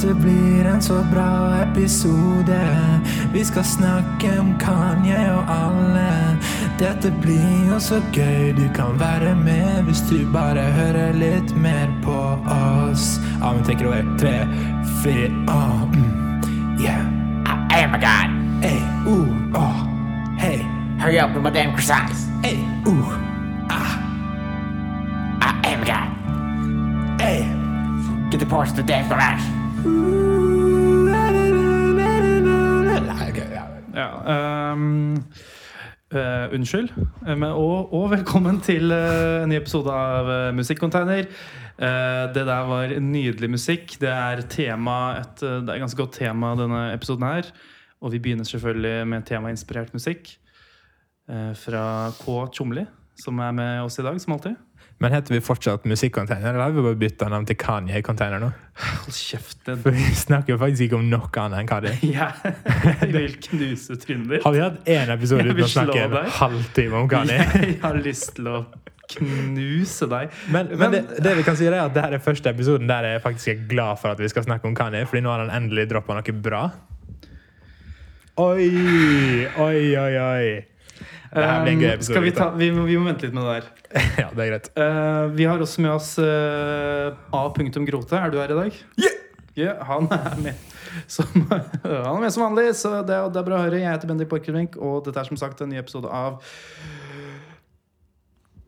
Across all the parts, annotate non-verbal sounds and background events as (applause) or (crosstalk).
Dette blir en så bra episode. Vi skal snakke om Kanye og alle. Dette blir jo så gøy, du kan være med hvis du bare hører litt mer på oss. Ja, men tenker over. Tre, fire, oh, mm, yeah. Oh my god! Hey, ooh, oh, hey, Hurry up with my damn croissants! hey, ooh, ah, Oh my god! hey. Get the parts to the damn garage! Ja. Ehm, eh, unnskyld, men, og, og velkommen til uh, en ny episode av uh, Musikkcontainer. Det der var nydelig musikk. Det er, tema, et, det er ganske godt tema denne episoden her. Og vi begynner selvfølgelig med temainspirert musikk fra K. Tjomli, som er med oss i dag, som alltid. Men heter vi fortsatt Musikkonteiner, eller har vi bare bytta navn til Kanye-container nå? Hold kjeft. For vi snakker faktisk ikke om noe annet enn Kanye. (laughs) Jeg vil knuse trynet ditt. Har vi hatt én episode uten å snakke en halvtime om Kanye? (laughs) Jeg har lyst til å knuse deg. Men, men det, det vi kan si er at dette er første episoden der jeg faktisk er glad for at vi skal snakke om Kanye, fordi nå har han endelig droppa noe bra. Oi, oi, oi, oi. Skal vi, ta, vi, vi må vente litt med det der. (laughs) ja, det er greit. Uh, vi har også med oss uh, A. Grote. Er du her i dag? Ja, han er med som, (laughs) han er med som vanlig, så det, det er bra å høre. Jeg heter Bendik Borchgrevink, og dette er som sagt en ny episode av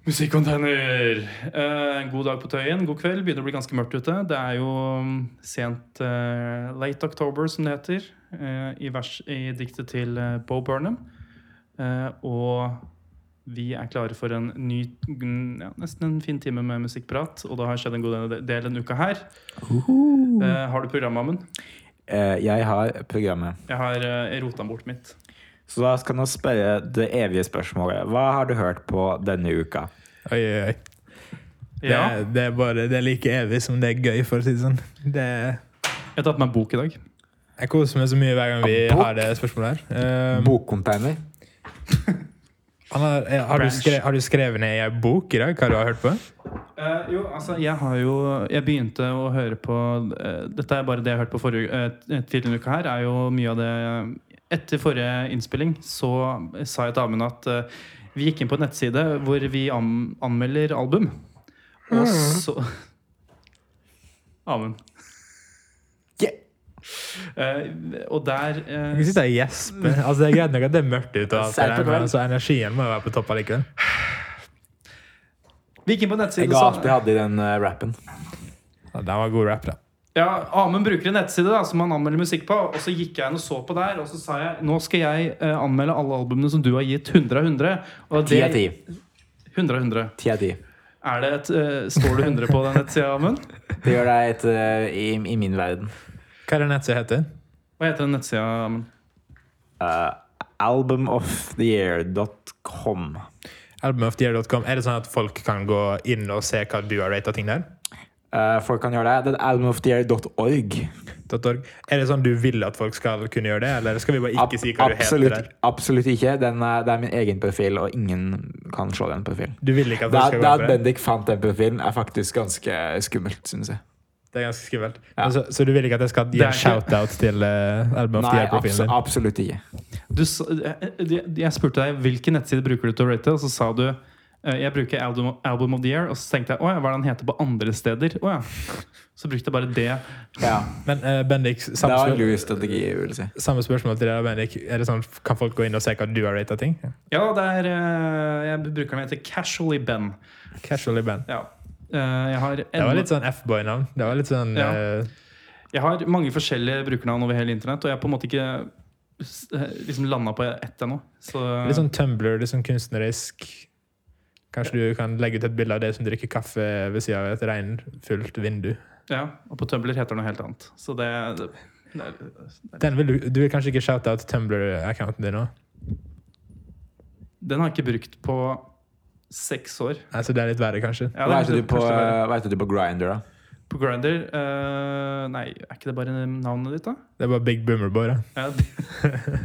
Musikkonteiner. Uh, god dag på Tøyen. God kveld. Begynner å bli ganske mørkt ute. Det er jo mm, sent uh, late october, som det heter, uh, i, vers, i diktet til Bo Burnham. Eh, og vi er klare for en ny, ja, nesten en fin time med musikkprat. Og det har skjedd en god del denne uka her. Eh, har du programmet, Amund? Eh, Jeg har programmet. Jeg har eh, rota bort mitt. Så da skal jeg spørre det evige spørsmålet. Hva har du hørt på denne uka? Oi, oi, oi. Det, Ja, er- det, er bare, det er like evig som det er gøy, for å si det sånn. Det, jeg har tatt meg en bok i dag. jeg koser meg så mye hver gang vi har det spørsmålet her. Um, Bokcontainer. (laughs) har, eh, har, du skrevet, har du skrevet ned i ei bok i dag hva du har hørt på? Uh, jo, altså, jeg har jo Jeg begynte å høre på uh, Dette er bare det jeg har hørt på forrige uh, tidligere uka her. Er jo mye av det Etter forrige innspilling så sa jeg til Amund at vi gikk inn på en nettside hvor vi an anmelder album. Og så (laughs) Amund. Eh, og der uh, Jeg kan sitte og gjespe. Altså, det er greit nok at det er mørkt ute, Så altså, energien må jo være på topp allikevel. Vi gikk inn på nettsiden Jeg nettside ga så- alt jeg hadde i den uh, rappen. Ja, den var god rap, da. Ja, Amund bruker en nettside da, som han anmelder musikk på. Og så gikk jeg inn og så på der, og så sa jeg nå skal jeg uh, anmelde alle albumene som du har gitt 100 av 100. Og Ti det- av 10. 100 av 100. 10 av 10. Er det et, uh, står det 100 på den nettsida, Amund? Det gjør det et, uh, i, i min verden. Hva er det nettsida heter? Hva heter den nettsida? Uh, albumoftheyear.com. Albumoftheyear.com. Er det sånn at folk kan gå inn og se hva du har rata ting der? Uh, folk kan gjøre det. Det er albumoftheyear.org. Er det sånn du vil at folk skal kunne gjøre det, eller skal vi bare ikke si hva du heter der? absolutt ikke. Den er, det er min egen profil, og ingen kan se den profilen. Du vil ikke at Det, folk skal det gå at det? Bendik fant den profilen, er faktisk ganske skummelt, synes jeg. Det er ganske skummelt. Ja. Så, så du vil ikke at jeg skal gi en shout-out til uh, Album of Nei, the Year-profilen abs din? absolutt ikke. Du, eh, eh, jeg spurte deg hvilken nettside bruker du til å rate, og så sa du jeg bruker Album, album of the Year. Og så tenkte jeg å ja, hva er det han heter på andre steder? Å ja. Så brukte jeg bare det. Ja, Men uh, Bendik, samme, strategi, vil si. samme spørsmål til deg, Bendik. Er det sånn, kan folk gå inn og se hva du har rata ting? Ja, det er uh, Jeg bruker den heter Casually Ben. Casually Ben. Ja. Eh, jeg har Det var litt sånn F-boy-navn. Det var litt sånn Ja. eh, Jeg har mange forskjellige brukernavn over hele internett, og jeg har på en måte ikke liksom landa på ett ennå. Så Litt sånn Tumblr, litt sånn kunstnerisk. Kanskje du kan legge ut et bilde av deg som drikker kaffe ved siden av et regnfullt vindu. ja, Og på Tumblr heter det noe helt annet. Så det, det, det, det Den vil du, du vil kanskje ikke shoute out Tumblr-accounten din nå? Den har jeg ikke brukt på seks år. Altså, det er litt verre, kanskje. Ja, Hva heter er du på, du på Grindr, da? På Grindr Nei, er ikke det bare navnet ditt, da? Det er bare Big Boomer Boy, da. Ja, (laughs)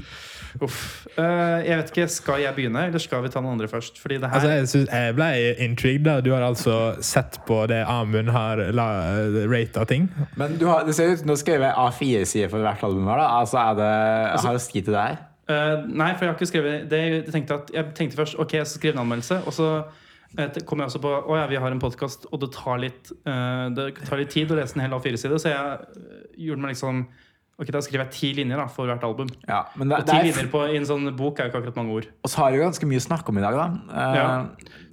Uff. Uh, jeg vet ikke, Skal jeg begynne, eller skal vi ta den andre først? Fordi det her Altså, jeg, synes, jeg ble intrigued. da. Du har altså sett på det Amund har rata ting. Men du har, det ser ut nå du jeg A4-sider for hvert album. her da Altså er det, Har du skrevet det der? Eh, nei, for jeg har ikke skrevet det. Jeg tenkte, at, jeg tenkte først ok, jeg skal skrive en anmeldelse. Og så uh, kom jeg også på å ja, vi har en podkast, og det tar, litt, uh, det tar litt tid å lese en hel A4-side. Så jeg eh, gjorde meg liksom Ok, da skriver jeg ti linjer da, for hvert album. Ja, men det, Og ti er, linjer på, i en sånn bok er jo ikke akkurat mange ord. Og så har vi ganske mye å snakke om i dag, da. Eh, Ja.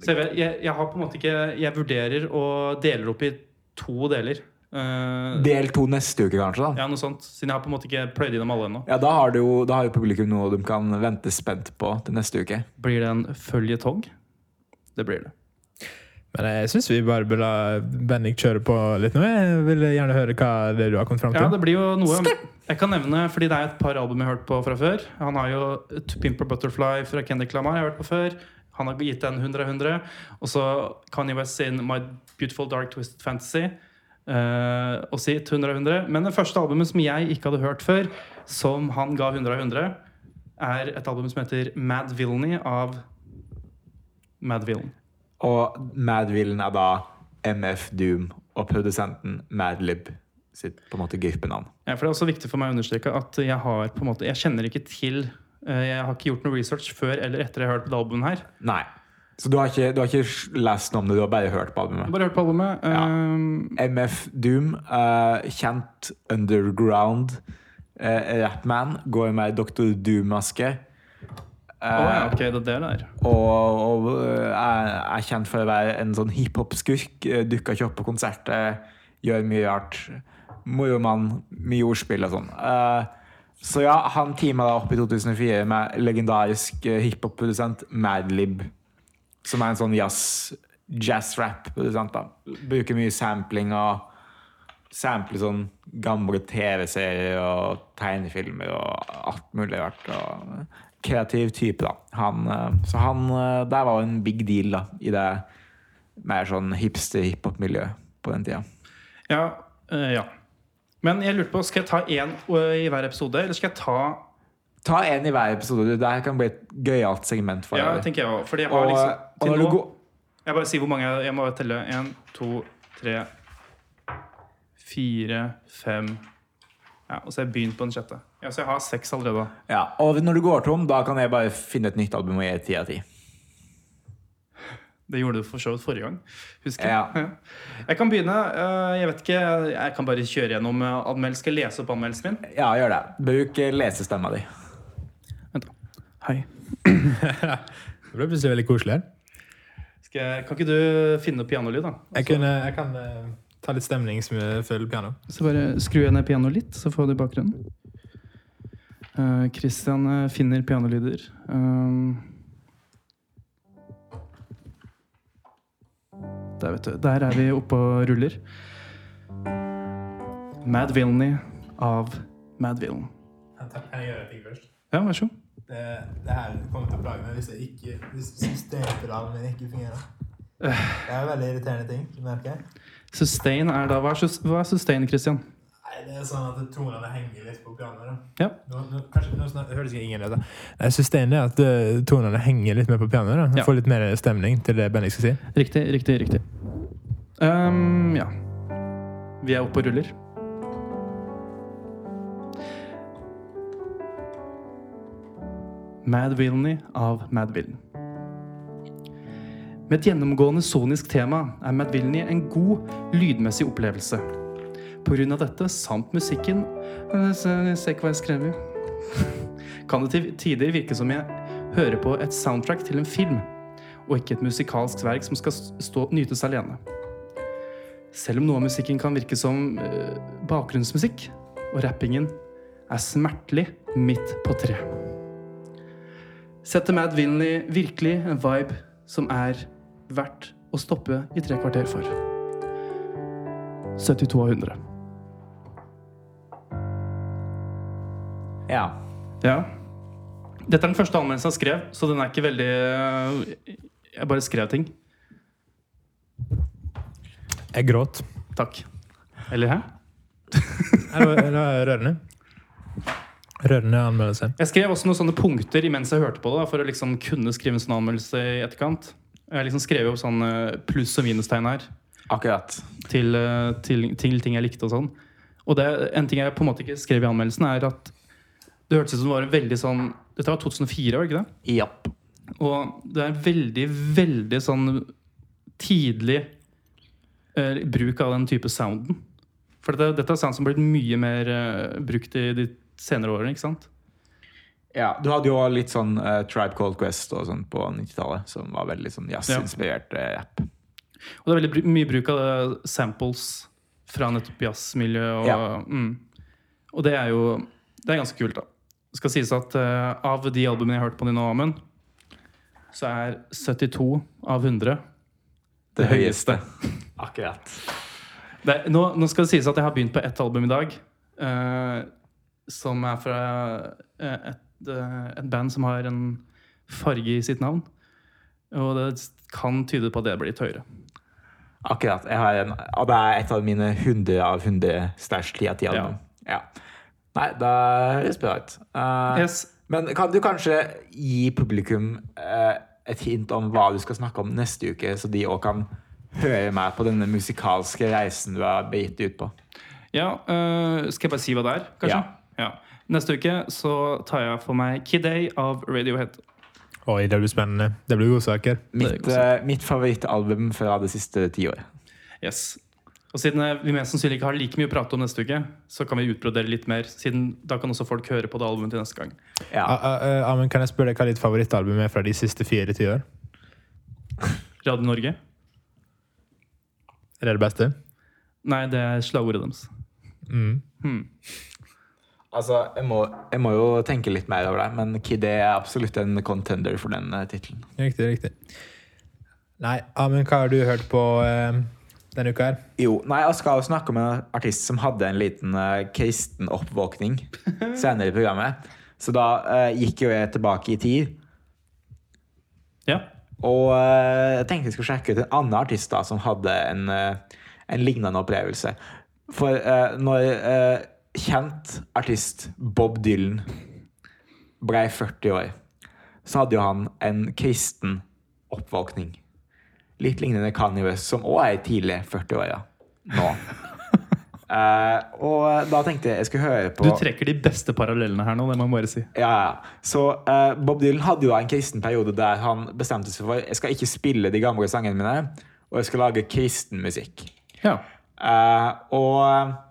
Så jeg, jeg, jeg har på en måte ikke Jeg vurderer og deler opp i to deler. Eh, Del to neste uke, kanskje. da ja, noe sånt. Siden jeg har på en måte ikke pløyd gjennom alle ennå. Ja, Da har, du jo, da har jo publikum noe de kan vente spent på til neste uke. Blir det en føljetong? Det blir det. Men jeg syns vi bare bør la Bennik kjøre på litt nå. Jeg vil gjerne høre hva det du har kommet fram til. Ja, det blir jo noe Jeg kan nevne, fordi det er et par album jeg har hørt på fra før. Han har jo To Pimp a Butterfly fra Kendrick Lamar jeg har hørt på før. Han har gitt den 100 av 100. Og så Kanye West sin My Beautiful Dark Twisted Fantasy. Uh, og sitt 100 av 100. Men det første albumet som jeg ikke hadde hørt før, som han ga 100 av 100, er et album som heter Mad Villainy av Mad Villain. Og Mad Villain er da MF Doom og produsenten Madlib sitt på en måte gruppenavn. Ja, for Det er også viktig for meg å understreke at jeg har på en måte Jeg kjenner ikke til eh, Jeg har ikke gjort noe research før eller etter jeg har hørt på det albumet her. Nei. Så du har, ikke, du har ikke lest noe om det, du har bare hørt på albumet? bare hørt på albumet. Ja. eh, MF Doom, uh, kjent underground uh, rapman, går med Dr. Doom-maske. Uh, oh, ok, det er det der. og, og er, er kjent for å være en sånn hiphop-skurk. Dukker ikke opp på konserter, gjør mye rart. Moromann, mye ordspill og sånn. Så ja, han teama da opp i 2004 med legendarisk hiphop-produsent Madlib. Som er en sånn jazz, jazz-rap-produsent. Bruker mye sampling og Sampler sånn gamle TV-serier og tegnefilmer og alt mulig rart. og kreativ type, da. Han, eh, så han eh, Der var en big deal, da, i det mer sånn hipster-hiphop-miljøet på den tida. Ja, øh, ja. Men jeg lurte på, skal jeg ta én i hver episode, eller skal jeg ta Ta en i hver episode. Det her kan bli et gøyalt segment for Ja, deg. tenker jeg også. Fordi jeg har Og, liksom til nå Jeg bare sier hvor mange jeg, jeg må telle. Én, to, tre, fire, fem Ja, Og så har jeg begynt på den sjette. Ja, Så jeg har seks allerede. ja, og når du går tom, da kan jeg bare finne et nytt album og gi ti av ti. Det gjorde du for så vidt forrige gang. Husker Ja. jeg. (laughs) Jeg kan begynne. øh, Jeg vet ikke, jeg kan bare kjøre gjennom anmeldelsen. Skal jeg lese opp anmeldelsen min? Ja, gjør det. Bruk eh, lesestemma di. Vent, da. Hei. (laughs) Det ble plutselig veldig koselig. her. Kan ikke du finne opp pianolyd, da? Jeg, kunne, jeg kan uh, ta litt stemningsfull piano. Så bare skru ned pianoet litt, så får du bakgrunnen. Uh, Christian uh, finner pianolyder. Der, vet du. Der er vi oppe og ruller. Mad Villainy av Mad Villain. Kan jeg gjøre ting først? Ja, vær så god. Det, det her kommer til å plage meg hvis, jeg ikke, hvis systempedalen min ikke fungerer. Det er veldig irriterende ting, merker jeg. Sustain er da Hva er, sustain, Christian? Nei, det er sånn at tonene henger litt på pianoet. Ja. Nå, nå, kanskje nå snart, høres ikke ingen dette. Nei, System er at uh, tonene henger litt mer på pianoet. Ja. Får litt mer stemning til det Bendik skal si. Riktig, riktig, riktig. Um, ja. Vi er oppe og ruller. Mad Villainy av Mad Villain. Med et gjennomgående sonisk tema er Mad Villainy en god lydmessig opplevelse. Av dette, samt musikken Jeg ser ikke hva jeg skrev. (laughs) Kan det til tider virke som jeg hører på et soundtrack til en film, og ikke et musikalsk verk som skal stå nytes alene. Selv om noe av musikken kan virke som øh, bakgrunnsmusikk, og rappingen er smertelig midt på tre. Setter Mad Vinley virkelig en vibe som er verdt å stoppe i tre kvarter for. 72 av 100. Ja. Ja. Dette er den første anmeldelsen jeg skrev, så den er ikke veldig øh, Jeg bare skrev ting. Jeg gråt. Takk. Eller hæ? Det var, det rørende. Rørende anmeldelse. Jeg skrev også noen sånne punkter imens jeg hørte på det, da, for å liksom kunne skrive en sånn anmeldelse i etterkant. Jeg liksom skrev opp sånn eh, pluss- og minustegn her Akkurat. til, eh, til, til ting jeg likte og sånn. Og det, en ting jeg på en måte ikke skrev i anmeldelsen, er at det hørtes ut som det var en veldig sånn Dette var 2004, var det ikke det? Ja Og det er veldig, veldig sånn tidlig eh, bruk av den type sounden. For dette, dette er sound som har blitt mye mer eh, brukt i de senere årene, ikke sant? Ja, du hadde jo litt sånn uh, Tribe Cold Quest og sånn på 90-tallet, som var veldig sånn jazzinspirert uh, app. Og det er veldig mye bruk av det samples fra nettopp jazzmiljøet. Og, Ja. mm. og det er jo det er ganske kult, da. Det skal sies at uh, av de albumene jeg har hørt på de nå, Amund, så er 72 av 100 Det høyeste. Akkurat. det, nå, nå skal det sies at jeg har begynt på ett album i dag, eh, som er fra eh, et, eh, et band som har en farge i sitt navn. Og det kan tyde på at det blir litt høyere. Akkurat. En, og det er et av mine 100 av 100 stæsj 10 av 10 album. Ja. Nei, da høres bra ut. Uh, Yes. Men kan du kanskje gi publikum uh, et hint om hva du skal snakke om neste uke, så de òg kan høre meg på denne musikalske reisen du har begitt ut på? Ja, uh, skal jeg bare si hva det er, kanskje? Ja. Neste uke så tar jeg for meg Kid A av Radiohead. Oi, det blir spennende. Det blir godsaker. Mitt, uh, mitt favorittalbum fra det siste tiåret. Yes. Og siden eh, vi mest sannsynlig ikke har like mye å prate om neste uke, så kan vi utbrodere litt mer, siden da kan også folk høre på det albumet til neste gang. Ja. A, a, men kan jeg spørre deg hva ditt favorittalbum er fra de siste fire tiår? (laughs) Radio Norge? Er det det beste? Nei, det er slagordet deres. Mm. Hmm. Altså, jeg må, jeg må jo tenke litt mer over det, men Kid A er absolutt en contender for den uh, tittelen. Riktig, riktig. Nei, Amund, hva har du hørt på eh, denne uka her? Jo, nei, jeg skal jo snakke om en artist som hadde en liten eh, kristen oppvåkning (laughs) senere i programmet. Så da eh, gikk jo jeg tilbake i tid, Ja. og eh, jeg tenkte jeg skulle sjekke ut en annen artist da, som hadde en, eh, en lignende opplevelse. For eh, når eh, kjent artist Bob Dylan blei 40 år, så hadde jo han en kristen oppvåkning. Litt lignende Kanye West, som òg er i tidlig 40-åra nå. Uh, (laughs) og da tenkte jeg jeg skulle høre på Du trekker de beste parallellene her nå, det må jeg bare si. ja, ja. Så uh, Bob Dylan hadde jo en kristen periode der han bestemte seg for jeg skal ikke spille de gamle sangene mine, og jeg skal lage kristen musikk. Ja. Uh, og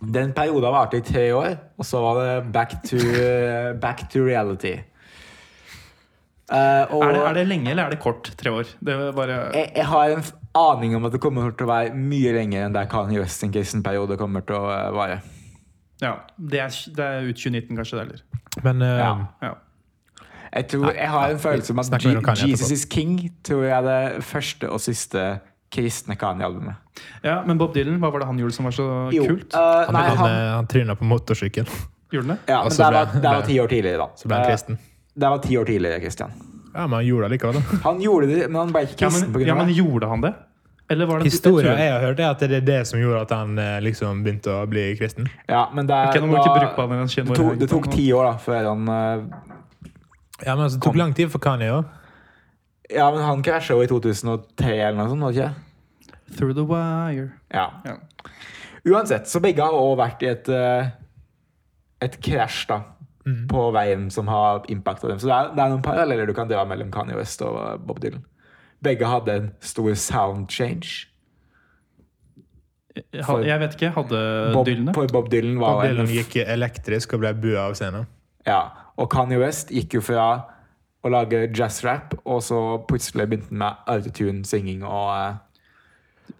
den perioden varte i tre år, og så var det back to, (laughs) back to reality. Uh, og Er, det, er det lenge eller er det kort? Tre år? Det bare jeg, jeg har en aning om at det kommer til å være mye lenger enn der Kanye West sin kristen periode kommer til å eh, vare. Ja. Det er, det er ut 2019, kanskje, det heller. Men uh, Ja. Ja. Jeg, tror, jeg har en følelse om at Jesus. Is King tror jeg er det første og siste kristne Kanye-albumet. ja, Men Bob Dylan, hva var det han gjorde som var så kult? Uh, han, nei, han, han, eh, han tryna på motorsykkel, Gjorde han det? ja, men det ble- var, det var ti år tidligere, da. så ble han Eh, kristen. Det var ti år tidligere, Christian. Ja, men han gjorde det likevel. da. Han gjorde det, men han ble ikke Ja, kristen men, ja, men av det. gjorde han det? Eller var det Historia jeg har hørt, er at det er det som gjorde at han liksom begynte å bli kristen. Ja, men det, Ok, nå må vi ikke da- det, tok, det tok ti år da, før han uh, Ja, men altså, Det tok Kom. lang tid for Kanye òg. Ja, men han krasja jo i 2003 eller noe sånt, var det ikke? Through the wire. Ja. Ja. Uansett, så begge har også vært i et eh, et krasj da, Mm. på veien som har impacta dem. Så det er, det er noen paralleller du kan dra mellom Kanye West og eh, Bob Dylan. Begge hadde en stor sound change. Jeg, jeg vet ikke. Hadde Bob, Dylan det? på Bob Dylan var Bob en- Dylan gikk elektrisk og ble bua av scenen. Ja, og Kanye West gikk jo fra å lage jazzrap, og så plutselig begynte han med autotune-singing og uh...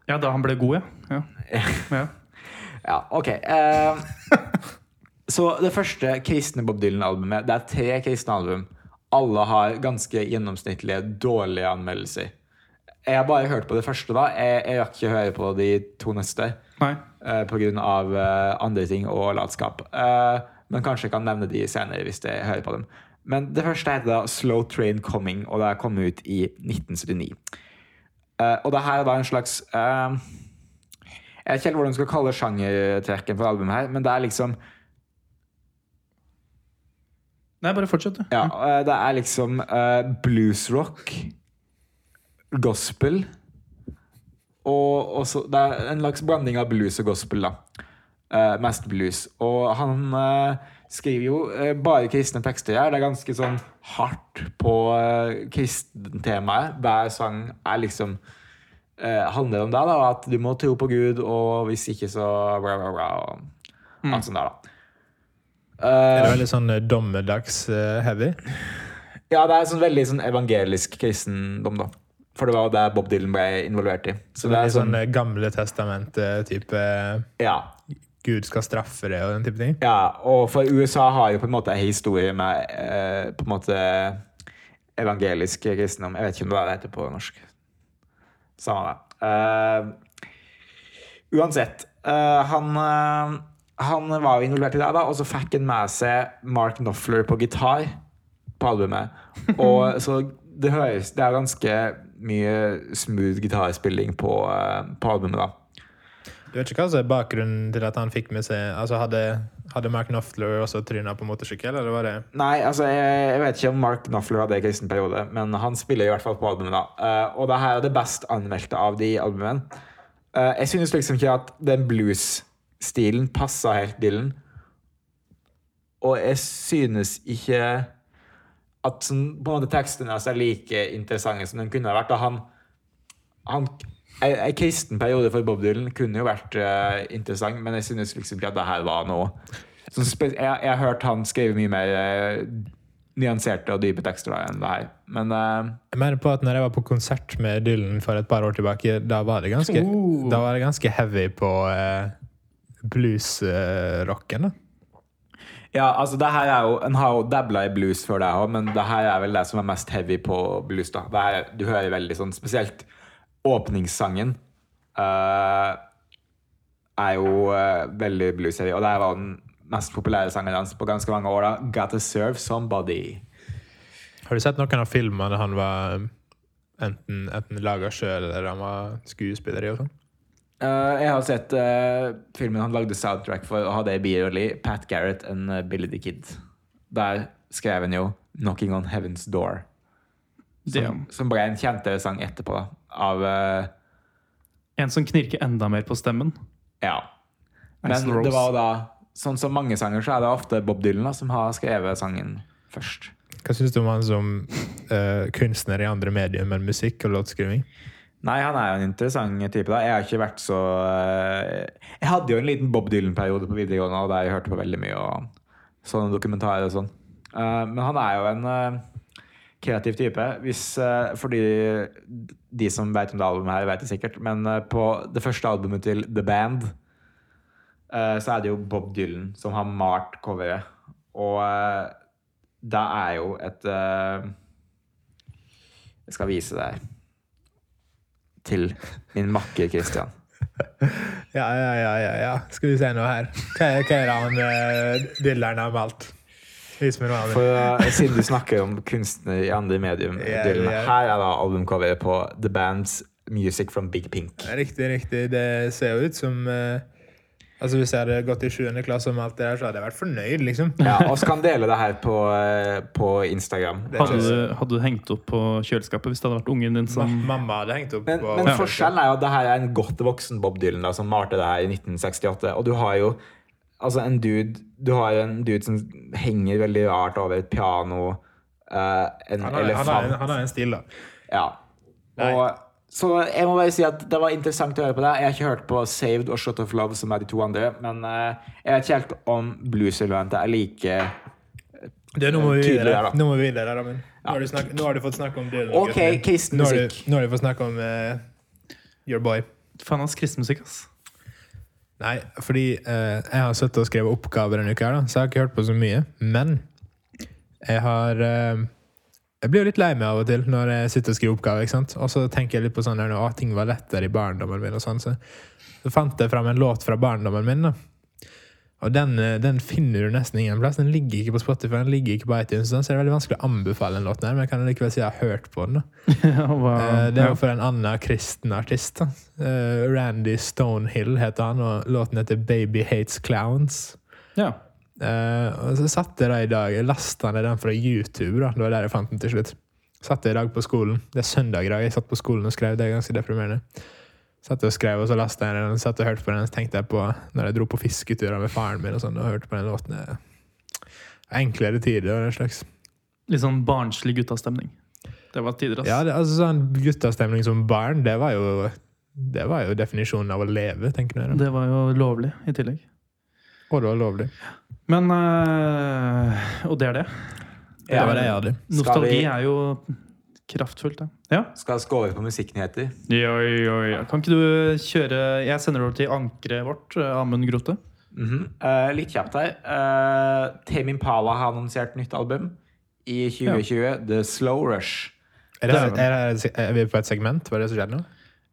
Ja, da han ble god, ja. ja. ja. Ja, (laughs) ok. Uh, så det første kristne Bob Dylan-albumet Det er tre kristne album. Alle har ganske gjennomsnittlige, dårlige anmeldelser. Jeg har bare hørt på det første, da. Jeg, jeg rakk ikke høre på de to neste Nei. eh, pga. Uh, andre ting og latskap. Uh, men kanskje jeg kan nevne de senere hvis jeg hører på dem. Men det første heter da Slow Train Coming, og det kom ut i 1979. Uh, og det her er da en slags uh, Jeg vet ikke helt hvordan du skal kalle sjangertrekken for albumet her, men det er liksom Nei, bare fortsett, du. Ja, eh, det er liksom uh, bluesrock, gospel og også, Det er en slags blanding av blues og gospel, da. Eh, mest blues. Og han eh, skriver jo eh, bare kristne tekster her. Det er ganske sånn hardt på uh, kristentemaet. Hver sang er liksom eh, handler om det, da. At du må tro på Gud, og hvis ikke, så bla, bla, bla. Og alt sånt der, da. Er det Eh, veldig sånn eh, dommedags-heavy? Ja, det er sånn veldig sånn evangelisk kristendom, da. For det var jo det Bob Dylan ble involvert i. Så det er sånn sånn eh, Gamle testamentet-type Ja. Gud skal straffe det og den type ting? ja. Og for USA har jo på en måte en historie med eh, på en måte evangelisk kristendom. Jeg vet ikke om det er det heter på norsk. Samme det. Eh, uansett. eh, han, eh, han var jo involvert i det, da, og så fikk han med seg Mark Knopfler på gitar på albumet. (laughs) Og så det høres Det er ganske mye smooth gitarspilling på, på albumet, da. Du vet ikke hva som er bakgrunnen til at han fikk med seg Altså Hadde, hadde Mark Knopfler også tryna på motorsykkel, eller var det Nei, altså, jeg, jeg vet ikke om Mark Knopfler hadde en kristen periode, men han spiller i hvert fall på albumet. da. Uh, og det her er det best anmeldte av de albumene. Uh, jeg synes liksom ikke at den blues-stilen passa helt Dylan. Og jeg synes ikke at sånn, på en måte tekstene er like interessante som de kunne vært. Da han, han en, en kristen periode for Bob Dylan kunne jo vært uh, interessant, men jeg synes liksom ikke at det her var noe jeg, jeg har hørt han skrive mye mer uh, nyanserte og dype tekster da, enn det her. Men uh, Jeg mener på at når jeg var på konsert med Dylan for et par år tilbake, da var det ganske, uh. da var det ganske heavy på uh, bluesrocken. ja, altså det her er jo En har jo dabla i blues før det òg, men det her er vel det som er mest heavy på blues. da det er, Du hører veldig sånn Spesielt åpningssangen uh, er jo uh, veldig blues-heavy. Og det var den mest populære sangen hans på ganske mange år. da Gotta Serve Somebody. Har du sett noen av filmene han var um, enten, enten laga sjøl eller han var skuespiller i? og sånn? Uh, jeg har sett uh, filmen han lagde soundtrack for og hadde i birolli Pat Garrett and Billy the Kid. Der skrev han jo 'Knocking on Heaven's Door'. Som, som ble en kjentere sang etterpå, da. Av uh, En som knirker enda mer på stemmen. Ja. Men det var da Sånn som mange sanger, så er det ofte Bob Dylan da, som har skrevet sangen først. Hva syns du om han som uh, kunstner i andre medier enn musikk og låtskriving? Nei, han er jo en interessant type. da Jeg har ikke vært så uh, Jeg hadde jo en liten Bob Dylan-periode på videregående og der jeg hørte på veldig mye og sånne dokumentarer og sånn. Uh, men han er jo en kreativ type. Hvis, eh, fordi de som vet om det albumet her, vet det sikkert. Men eh, på det første albumet til The Band eh, så er det jo Bob Dylan som har malt coveret. Og det er jo et Jeg skal vise deg til min makker Christian. (laughs) Ja, ja, ja, ja, ja. Skal vi se noe her. Hva er, det han Dylan har malt? For uh, Siden du snakker om kunstner i andre medium, yeah, yeah. her er da albumcoveret på The Band's Music from Big Pink. Riktig, riktig. Det ser jo ut som uh, Altså Hvis jeg hadde gått i 7. klasse om alt det her, så hadde jeg vært fornøyd, liksom. Ja, og så kan dele det her på, uh, på Instagram. Hadde du, hadde du hengt opp på kjøleskapet hvis det hadde vært ungen din som Ma- Mamma hadde hengt opp Men, på men forskjellen er jo at det her er en godt voksen Bob Dylan da, som malte det her i 1968. Og du har jo altså en dude Du har en dude som henger veldig rart over et piano. Uh, en han, har, han, har, en- han har en stil, da. Ja. Og, så jeg må bare si at det var interessant å høre på deg. Jeg har ikke hørt på Saved og Shot of Love, som er de to andre. Men uh, jeg vet ikke helt om blues-elementet er like det, nå må vi Tydelig videre. der, da. Nå må vi videre, Ramin. Nå, har du snak, nå har du fått snakke om det. OK, min. Nå har du, nå har du fått snakke om uh, Your Boy. Faen, hans kristenmusikk, ass. Nei, fordi eh, jeg har sittet og skrevet oppgaver denne uka, her, da, så jeg har ikke hørt på så mye. Men jeg har eh, Jeg blir jo litt lei meg av og til når jeg sitter og skriver oppgaver. ikke sant? Og så tenker jeg litt på sånn at ting var lettere i barndommen min. og sånn, Så, så fant jeg fram en låt fra barndommen min. da. Og den, eh, den finner du nesten ingen plass. Den ligger ikke på Spotify, den ligger ikke på iTunes. Så det er veldig vanskelig å anbefale den låten, her, men jeg kan likevel si jeg har hørt på den. (laughs) hva, Eh, Det er jo for en annen kristen artist. da. Eh, Randy Stonehill heter han, og låten heter 'Baby Hates Clowns'. ja. Og så satt jeg da i dag lasta ned den fra YouTube. da Det var der jeg fant den til slutt. Satt jeg i dag på skolen. Det er søndag i dag. Jeg satt på skolen og skrev. Det er ganske deprimerende. Satt og skrev, og så leste jeg den. Satt og hørte på den. Så tenkte jeg på når jeg dro på fisketurer med faren min og sånn, og hørte på den låten. eh, Enklere tider og den slags. Litt sånn barnslig guttastemning. Det var tider, ass. Ja, det, altså sånn guttastemning som barn, det var jo Det var jo definisjonen av å leve, tenker jeg. Det var jo lovlig i tillegg. Og det var lovlig. Men øh, Og det er det. Det var det jeg hadde. Nostalgi er jo kraftfullt, ja. Ja. Skal skåle på musikknyheter. Ja, ja, ja. Kan ikke du kjøre Jeg sender over til ankeret vårt, eh, Amund Grote. Mm -hmm. uh, litt kjapt her. Uh, Tame Impala har annonsert nytt album i 2020. The Slow Rush. Er, det, er, det, er vi på et segment? Hva er det som skjer nå?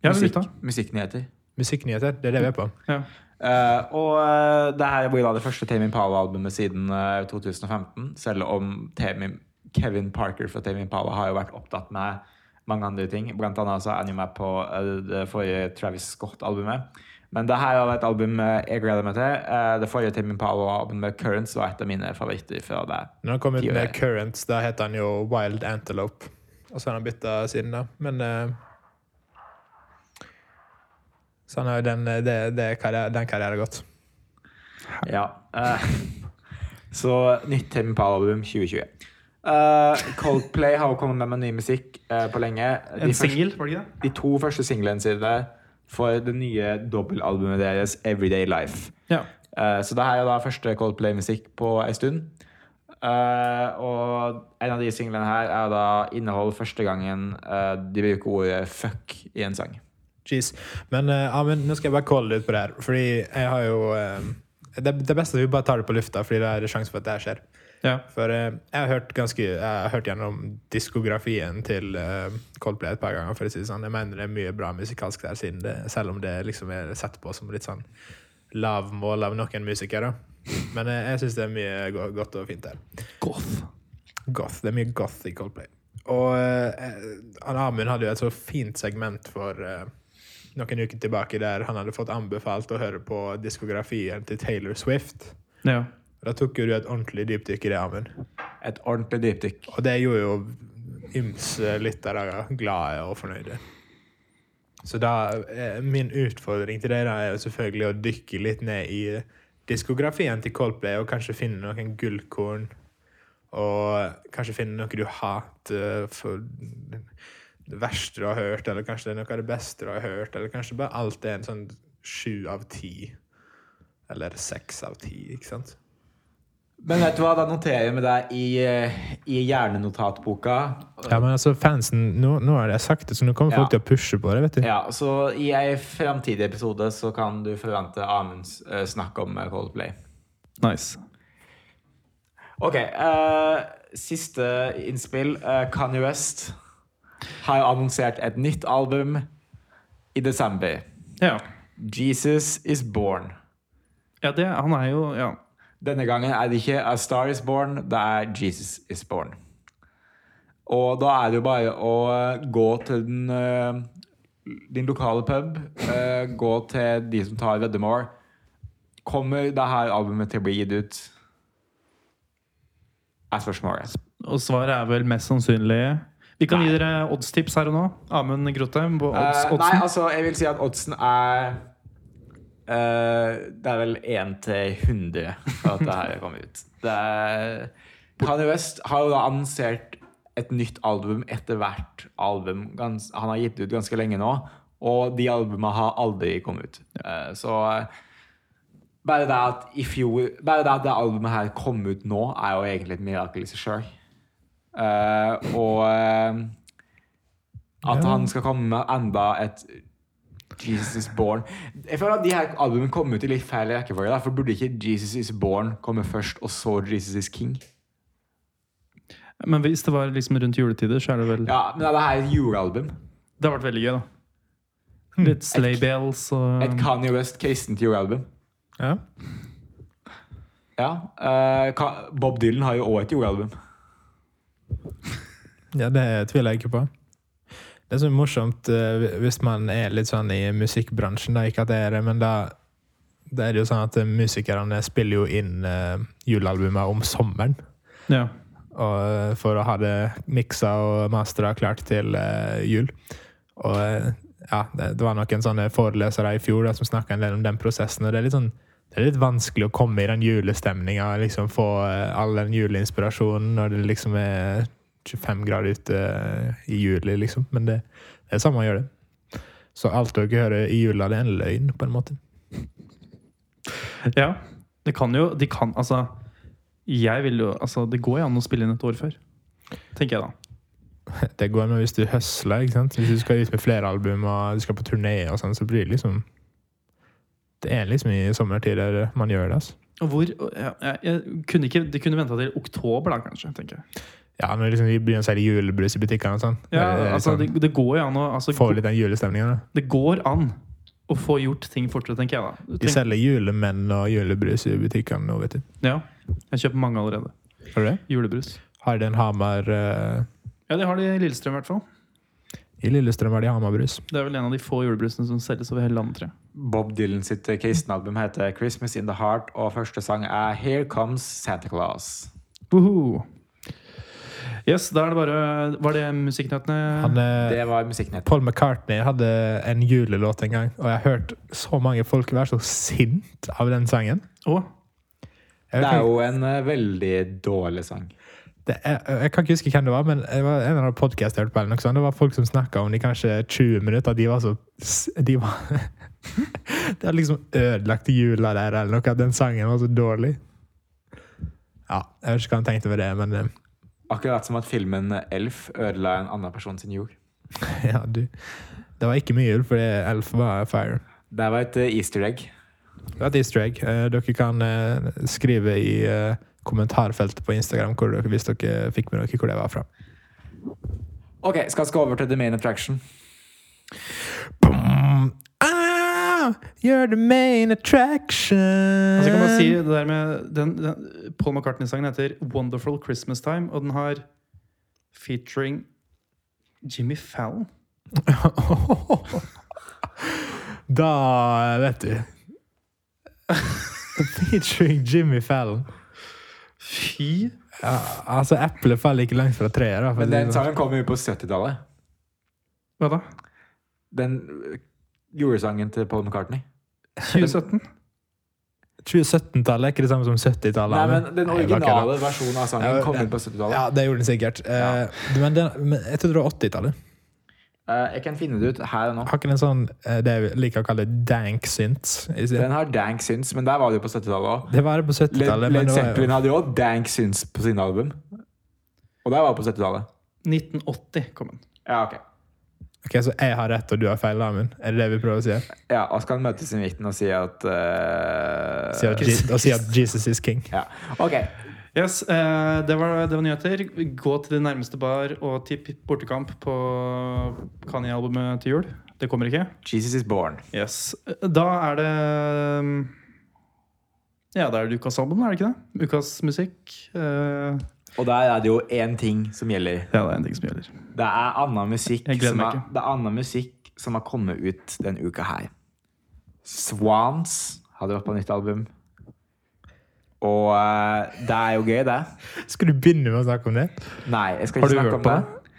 Ja, Musikk, musikknyheter. Musikknyheter? Det er det vi er på. Ja. Uh, og det her blir da det første Tame Impala-albumet siden eh, 2015. Selv om Tame, Kevin Parker fra Tame Impala har jo vært opptatt med mange andre ting. Blant annet så er han jo med på eh, det forrige Travis Scott-albumet. Men det her var et album eh, jeg gleder meg til. Eh, det forrige Tame Impala-albumet, Currents, var et av mine favoritter fra det. Når han kom ut med Currents, da het han jo Wild Antelope. Og så har han bytta siden da. Men Så han har jo den, det, det karriere, den karrieren gått. Ja. (laughs) så nytt Tame Impala-album 2020. Eh, Coldplay har jo kommet med, med ny musikk uh, på lenge. De En singel, var det ikke det? de to første singlene sine for det nye dobbeltalbumet deres, Everyday Life. Ja. Uh, så det her er da første Coldplay-musikk på en stund. Og en av de singlene her er da innehold første gangen de bruker ordet 'fuck' i en sang. Jeez. Men uh, men nå skal jeg bare calle ut på det her. Fordi jeg har jo det, det beste er at vi bare tar det på lufta, fordi det er sjanse for at det her skjer. Ja. For eh, jeg har hørt ganske Jeg har hørt gjennom diskografien til eh, Coldplay et par ganger. For å si det sånn. Jeg mener det er mye bra musikalsk der, siden det, selv om det liksom er sett på som litt sånn lavmål av noen musikere. Men eh, jeg syns det er mye go godt og fint der. Goth. Goth. Det er mye goth i Coldplay. Og han Amund hadde jo et så fint segment for uh, noen uker tilbake der han hadde fått anbefalt å høre på diskografien til Taylor Swift. Ja. Da tok jo du et ordentlig dypdykk i det, Amund. Et ordentlig dypdykk. Og det gjorde jo ymse lyttere glade og fornøyde. Så da eh, Min utfordring til dere er jo selvfølgelig å dykke litt ned i diskografien til Coldplay og kanskje finne noen gullkorn. Og kanskje finne noe du hater for det verste du har hørt, eller kanskje det er noe av det beste du har hørt, eller kanskje bare alt er en sånn sju av ti. Eller seks av ti, ikke sant? Men vet du hva, da noterer jeg med deg i, eh, i hjernenotatboka. Ja, men altså, fansen Nå, nå har jeg sagt det, så nå kommer folk Ja. til å pushe på det, vet du. Ja, så i ei framtidig episode så kan du forvente Amunds uh, snakk om eh, Coldplay. Nice. Ok, Uh, siste innspill. Uh, Kanye West har jo annonsert et nytt album i desember. Ja. Jesus Is Born. ja det, han er jo Ja. Denne gangen er det ikke A Star Is Born, det er Jesus Is Born. Og da er det jo bare å eh, gå til den, eh, din lokale pub, eh, gå til de som tar veddemål. Kommer det her albumet til å bli gitt ut? Er spørsmålet. Og svaret er vel mest sannsynlig Vi kan Nei. gi dere oddstips her og nå. Amund Grotte på odds, uh, nei, altså, jeg vil si at oddsen er eh, Det er vel 1 til 100 for at det her kommer ut. Det er, Kanye West har jo da annonsert et nytt album etter hvert album. Gans, han har gitt ut ganske lenge nå, og de albumene har aldri kommet ut. Uh, så eh, bare det at i fjor Bare det at det albumet her kom ut nå, er jo egentlig et mirakel i seg sjøl. og eh, at han skal komme med enda et Jesus Is Born. Jeg føler at de her albumene kom ut i litt feil rekkefølge. For burde ikke Jesus Is Born komme først, og så Jesus Is King? Men hvis det var liksom rundt juletider, så er det vel Ja, men er det her et julealbum? Det har vært veldig gøy, da. Litt Slay bells og Et Kanye West kristent julealbum? Ja. Ja. uh, Bob Dylan har jo òg et julealbum. Ja, det tviler jeg ikke på. Det er så morsomt eh, hvis man er litt sånn i musikkbransjen, da, ikke at det er det, men da det er det jo sånn at musikerne spiller jo inn uh, julealbumet om sommeren. Ja. Og, eh, for å ha det miksa og mastra klart til uh, jul. Og eh, ja, det, det var noen sånne forelesere i fjor da, som snakka en del om den prosessen. og det er litt sånn det er litt vanskelig å komme i den julestemninga og liksom få eh, all den juleinspirasjonen når det liksom er 25 grader ute eh, i juli, liksom. Men det, det er samme å gjøre det. Så alt dere hører i jula, det er en løgn, på en måte. ja. Det kan jo De kan Altså, jeg vil jo Altså, det går jo an å spille inn et år før. Tenker jeg da. (laughs) Det går an hvis du høsler. ikke sant? Hvis du skal ut med flere album og du skal på turné, og sånn, så blir det liksom Det er liksom i sommertider man gjør det. altså. Og hvor ja, jeg, jeg kunne ikke, De kunne venta til oktober, da, kanskje. tenker jeg. Ja, når liksom vi begynner å selge julebrus i butikkene og sånn. Ja, Det er altså, sånn, det, det går jo an å altså, Få litt den julestemningen. Da. Det går an å få gjort ting fortere, tenker jeg da. De selger julemenn og julebrus i butikkene nå, vet du. ja, Jeg kjøper mange allerede. Har du det? Julebrus. Har de en Hamar uh... Ja, det har de i Lillestrøm, i hvert fall. I Lillestrøm har de Hamar-brus. Det er vel en av de få julebrusene som selges over hele landet, tror jeg. Bob Dylan sitt kristenalbum heter 'Christmas in the Heart', og første sang er 'Here Comes Santa Claus'. Woohoo. Yes, da er det bare Var det musikknyhetene? Eh, Det var musikknettene. Paul McCartney hadde en julelåt en gang, og jeg har hørt så mange folk være så sint av den sangen. Oh. Det er jo en eh, veldig dårlig sang. det er, jeg kan ikke huske hvem det var, men det var en eller annen podcast jeg hørte på. eller noe sånt. Det var folk som snakka om de kanskje 20 minutter. De var så de var, (laughs) Det hadde liksom ødelagt jula der, eller noe. At den sangen var så dårlig. Ja, jeg vet ikke hva han tenkte med det, men eh, Akkurat som at filmen 'Elf' ødela en annen person sin jord. (laughs) ja, du Det var ikke mye jul, fordi Elf var fire. Det var et eh, easter egg. Det var et easter egg. Eh, Dere kan eh, skrive i kommentarfeltet på Instagram dere, hvis dere fikk med dere hvor det var fra. Ok, skal vi gå over til the main attraction? Boom. Ah, you're the main attraction. altså jeg kan bare si det der med den, den, Paul McCartney-sangen heter 'Wonderful Christmas Time', og den har featuring Jimmy Fallon. (laughs) da vet du. Featuring Jimmy Fallon. Fy Ja, altså, eplet faller ikke langt fra treet. Da, Men den sånn. sangen kom jo på 70-tallet. Hva da? Den eh, julesangen til Paul McCartney. 2017? 2017-tallet er ikke det samme som 70-tallet. Nei, men Den originale versjonen av sangen kom ut på 70-tallet. Ja, det gjorde den sikkert. Ja. men, den, men jeg trodde det var 80-tallet. Eh, jeg kan finne det ut her og nå. Har ikke den sånn eh, det jeg liker å kalle dank synths? Den har dank synths, men der var det jo på 70-tallet òg. Det var det på 70-tallet. Led, Zeppelin hadde jo dank synths på sine album. Og der var det på 70-tallet. 1980 kom den. Ja, ok. Ok, Så jeg har rett, og du har feil, Amund? Er det det vi prøver å si? her? Ja, og skal kan møtes i midten og si at uh, Si at, Jesus, og si at Jesus is king. Ja. Ok. Yes, uh, det, var, det var nyheter. Gå til din nærmeste bar og tipp bortekamp på Kanye-albumet til jul. Det kommer ikke. Jesus is born. Yes. Da er det um, Ja, da er det ukas album, er det ikke det? Ukas musikk. Eh, Og der er det jo én ting som gjelder. ja, det er en ting som gjelder. Det er annen musikk, som er, det er annen musikk som har kommet ut denne uka her. Swans hadde vært på nytt album. Og uh, det er jo gøy, det. Skal du begynne med å snakke om det? Nei, jeg skal ikke snakke om det. det.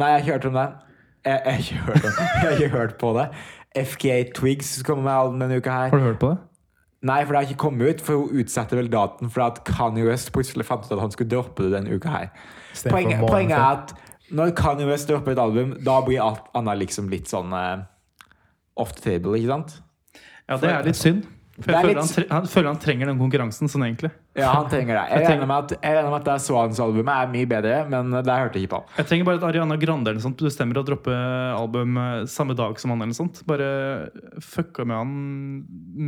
Nei, jeg har ikke hørt om det. Jeg, jeg, har ikke hørt om, (laughs) jeg har ikke hørt på det. FKA Twigs kommer med album denne uka her. Har du hørt på det? Nei, for det har ikke kommet ut, for hun utsatte vel daten for at Kanye West plutselig fant ut at han skulle droppe det denne uka her. Poenget, poenget er at når Kanye West dropper et album, da blir alt annet liksom litt sånn uh, off the table, ikke sant? Ja, det er litt synd. For jeg føler litt han, tre han føler han trenger den konkurransen sånn egentlig. Ja, han trenger det. Jeg Jeg regner med at, jeg med at det Swans-albumet er mye bedre, men det hørte jeg ikke på. Jeg trenger bare at Ariana Grande eller sånt bestemmer å droppe album eh, samme dag som han. eller sånt. Bare fucka med han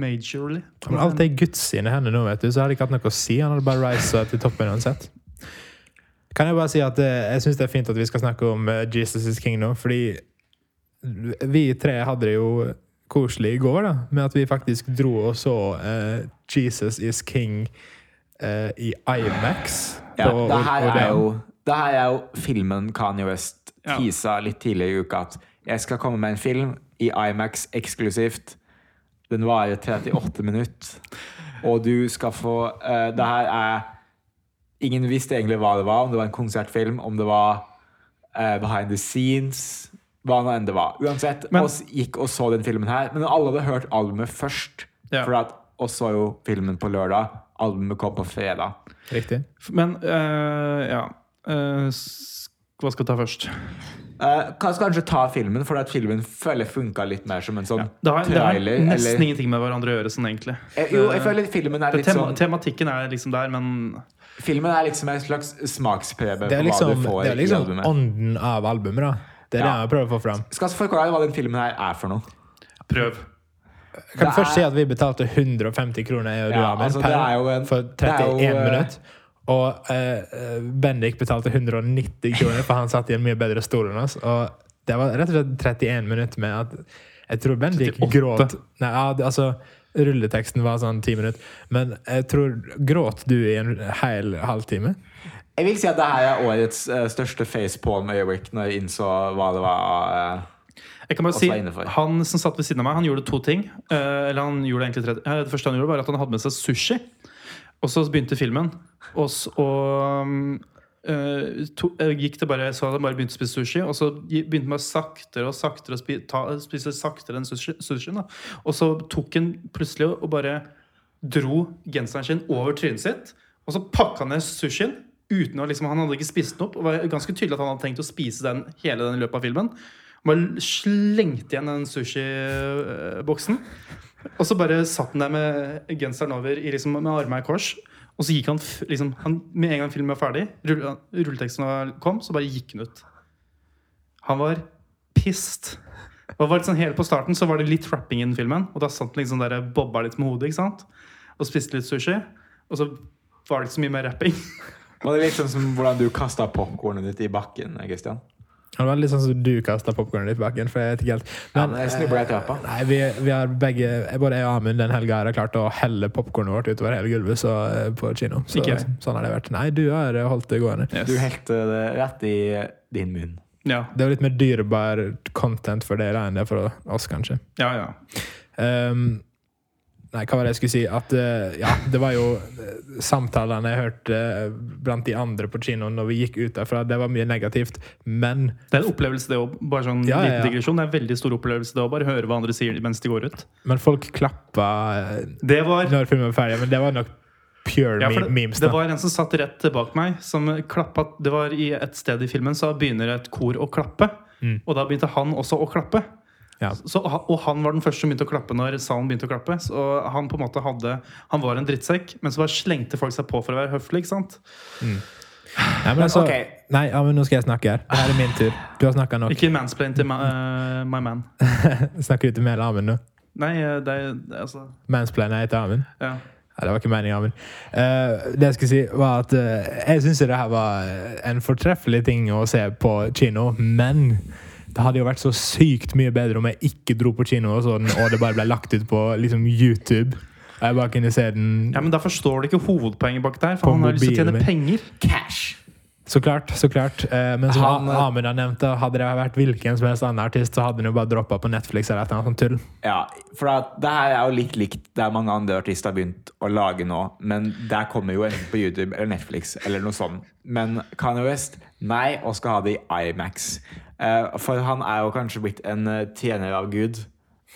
majorly. Men alt er Guds sine hender nå, vet du, så hadde jeg ikke hatt noe å si. Han hadde bare reist til toppen uansett. Kan jeg bare si at eh, jeg syns det er fint at vi skal snakke om eh, Jesus is king nå, fordi vi tre hadde det jo koselig i går, da, med at vi faktisk dro og så uh, Jesus is king eh, i Imax. Ja, på det her er jo, det her er jo filmen Kanye West Ja. litt tidligere i uka. At jeg skal komme med en film i Imax eksklusivt. Den varer 38 minutter. Og du skal få eh, Det her er Ingen visste egentlig hva det var, om det var en konsertfilm, om det var eh, behind the scenes, hva nå enn det var. Uansett, Men- oss gikk og så den filmen her, men alle hadde hørt albumet først. Ja. For at oss så jo filmen på lørdag. Albumet kom på fredag. Riktig. Men uh, ja uh, Hva skal jeg ta først? Uh, kan kanskje ta filmen, for at filmen føler funka litt mer som en sånn Det har, det har nesten eller, ingenting med hverandre å gjøre, sånn egentlig. Eh, jo, jeg føler filmen er litt tema, sånn tematikken er liksom der, men Filmen er liksom en slags smaksprøve Det er på liksom, hva du får det er i liksom albumet. ånden av albumet, da. Det er Ja. det jeg prøver å få fram. Skal jeg forklare hva den filmen her er for noe? prøv. Kan du først si at vi betalte 150 kroner jeg og du Ja, Amir, altså, det er jo en- for er 31 jo, eh, minutter. Og eh, Bendik betalte 190 kroner, for han satt i en mye bedre stol enn oss. Og det var rett og slett 31 minutter med at Jeg tror Bendik 38. gråt Nei, ja, det- altså Rulleteksten var sånn 10 minutter. Men jeg tror Gråt du i en hel halvtime? Jeg vil si at det her er årets uh, største facepalm-øyeblikk når jeg innså hva det var. eh, Jeg kan bare si, er. Han som satt ved siden av meg, han gjorde to ting. Eh, eller han gjorde egentlig tre, eh, Det første han gjorde, var at han hadde med seg sushi. Og så begynte filmen. Og, så og eh, to, gikk det bare, så hadde han bare begynt å spise sushi. Og så begynte han med saktere og saktere å spi, ta, spise saktere enn sushi, sushien. Da. Og så tok han plutselig og bare dro genseren sin over trynet sitt. Og så pakka han ned sushien. Uten å, liksom, han hadde ikke spist den opp. Og var ganske tydelig at han hadde tenkt å spise den hele den løpet av filmen. Bare slengte igjen den sushiboksen. Og så bare satt han der med genseren over liksom, med armene i kors. Og så gikk han, liksom, han med en gang filmen var ferdig, rull- rulleteksten kom, så bare gikk han ut. Han var pissed. Og var litt sånn Helt på starten så var det litt rapping i filmen. Og da satt han liksom der bobba litt med hodet ikke sant? og spiste litt sushi. Og så var det ikke så mye mer rapping. Var det sånn som hvordan du kasta popkornet ditt i bakken? Christian? Det var litt sånn som du kasta popkornet ditt i bakken. For jeg vet ikke helt. Ja, men jeg trappa. Nei, vi, vi har begge, både jeg og Amund den helga har klart å helle popkornet vårt utover hele gulvet så, eh, på kino. Så, Ikke sånn har det vært. Nei, du har holdt det gående. Du helte det rett i din munn. Ja, Det er jo litt mer dyrebar content for dere enn det er for oss, kanskje. ja, ja. Ehm, nei, hva var det jeg skulle si? At uh, ja, det var jo eh, samtalene jeg hørte uh, blant de andre på kinoen når vi gikk ut derfra. Det var mye negativt, men Det er en opplevelse, det òg. Bare sånn Ja, ja, liten ja. digresjon. Det er en veldig stor opplevelse, det òg. Bare høre hva andre sier mens de går ut. Men folk klappa Det var når filmen var ferdig. Men det var nok pure Ja, det, memes. det var en som satt rett bak meg, som klappa Det var i et sted i filmen, så begynner et kor å klappe. Mm. Og da begynte han også å klappe. Ja. Så, og han var den første som begynte å klappe når salen begynte å klappe. Så han på en måte hadde Han var en drittsekk, men så bare slengte folk seg på for å være høflig. ikke sant? Nei, men altså, okay. nei, ja, men nå skal jeg snakke her. Her er min tur. Du har snakka nok. Ikke mansplain til ma, uh, my man. (laughs) Snakker du til meg eller Amund nå? Nei, eh, det er det altså Mansplain er etter til Amund? Ja. Ja, det var ikke meningen, men uh, det jeg skulle si, var at uh, jeg syns det her var en fortreffelig ting å se på kino, men det hadde jo vært så sykt mye bedre om jeg ikke dro på kino, og, sånn, og det bare ble lagt ut på liksom, YouTube. Og jeg bare kunne se den ja, men da forstår du ikke hovedpoenget bak der. For han har lyst til å tjene penger. Cash! Så klart. så klart. Eh, men som Han, Amund har nevnt, hadde det vært hvilken som helst annen artist, så hadde han jo bare droppa på Netflix eller et annet sånt tull. Ja, for det her er jo litt likt der mange andre artister har begynt å lage nå. Men der kommer jo enten på YouTube eller Netflix eller noe sånt. Men Kanye West, nei, og skal ha det i IMAX. Eh, For han er jo kanskje blitt en eh, tjener av Gud,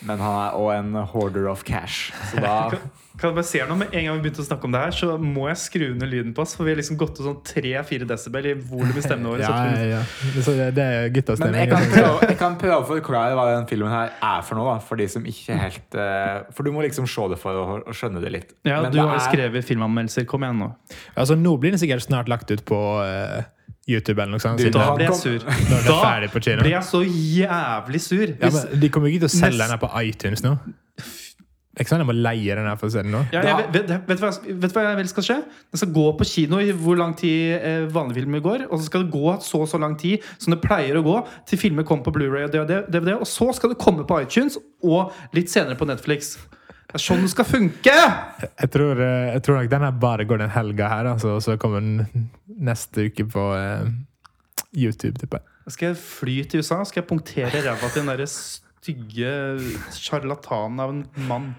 men han er òg en hoarder of cash. Så da Kan jeg bare se noe? Med en gang vi begynte å snakke om det her, så må jeg skru ned lyden på oss. For vi har liksom gått til sånn 3-4 desibel i volum i stemmene våre. Ja, ja, ja. Så det, det er Men guttastemning. jeg kan, prøve, jeg kan prøve å forklare hva den filmen her er for noe, da, for de som ikke helt eh, For du må liksom se det for å, å skjønne det litt. Ja, Men du det har jo er- skrevet filmanmeldelser. Kom igjen nå. Altså, nå blir den sikkert snart lagt ut på eh, YouTube eller noe sånt. Du, Da blir jeg sur. Da ble jeg så jævlig sur. Ja, men de kommer ikke til å selge Nest- den her på iTunes nå. Det er ikke sånn jeg må leie den her for å se den nå. ja, jeg, vet, vet, vet, du hva, jeg- vet du hva jeg vil skal skje? Den skal gå på kino i hvor lang tid eh, vanlige filmer går. Og så skal det gå så og så lang tid som det pleier å gå til filmer kommer på Blu-ray og DVD. Og så skal det komme på iTunes og litt senere på Netflix. Det er sånn det skal funke! Jeg tror, eh, jeg tror nok den her bare går den helga her, altså, og så kommer den neste uke på eh, YouTube. Type. Skal jeg fly til USA? Skal jeg punktere ræva til den derre stygge sjarlatanen av en mann.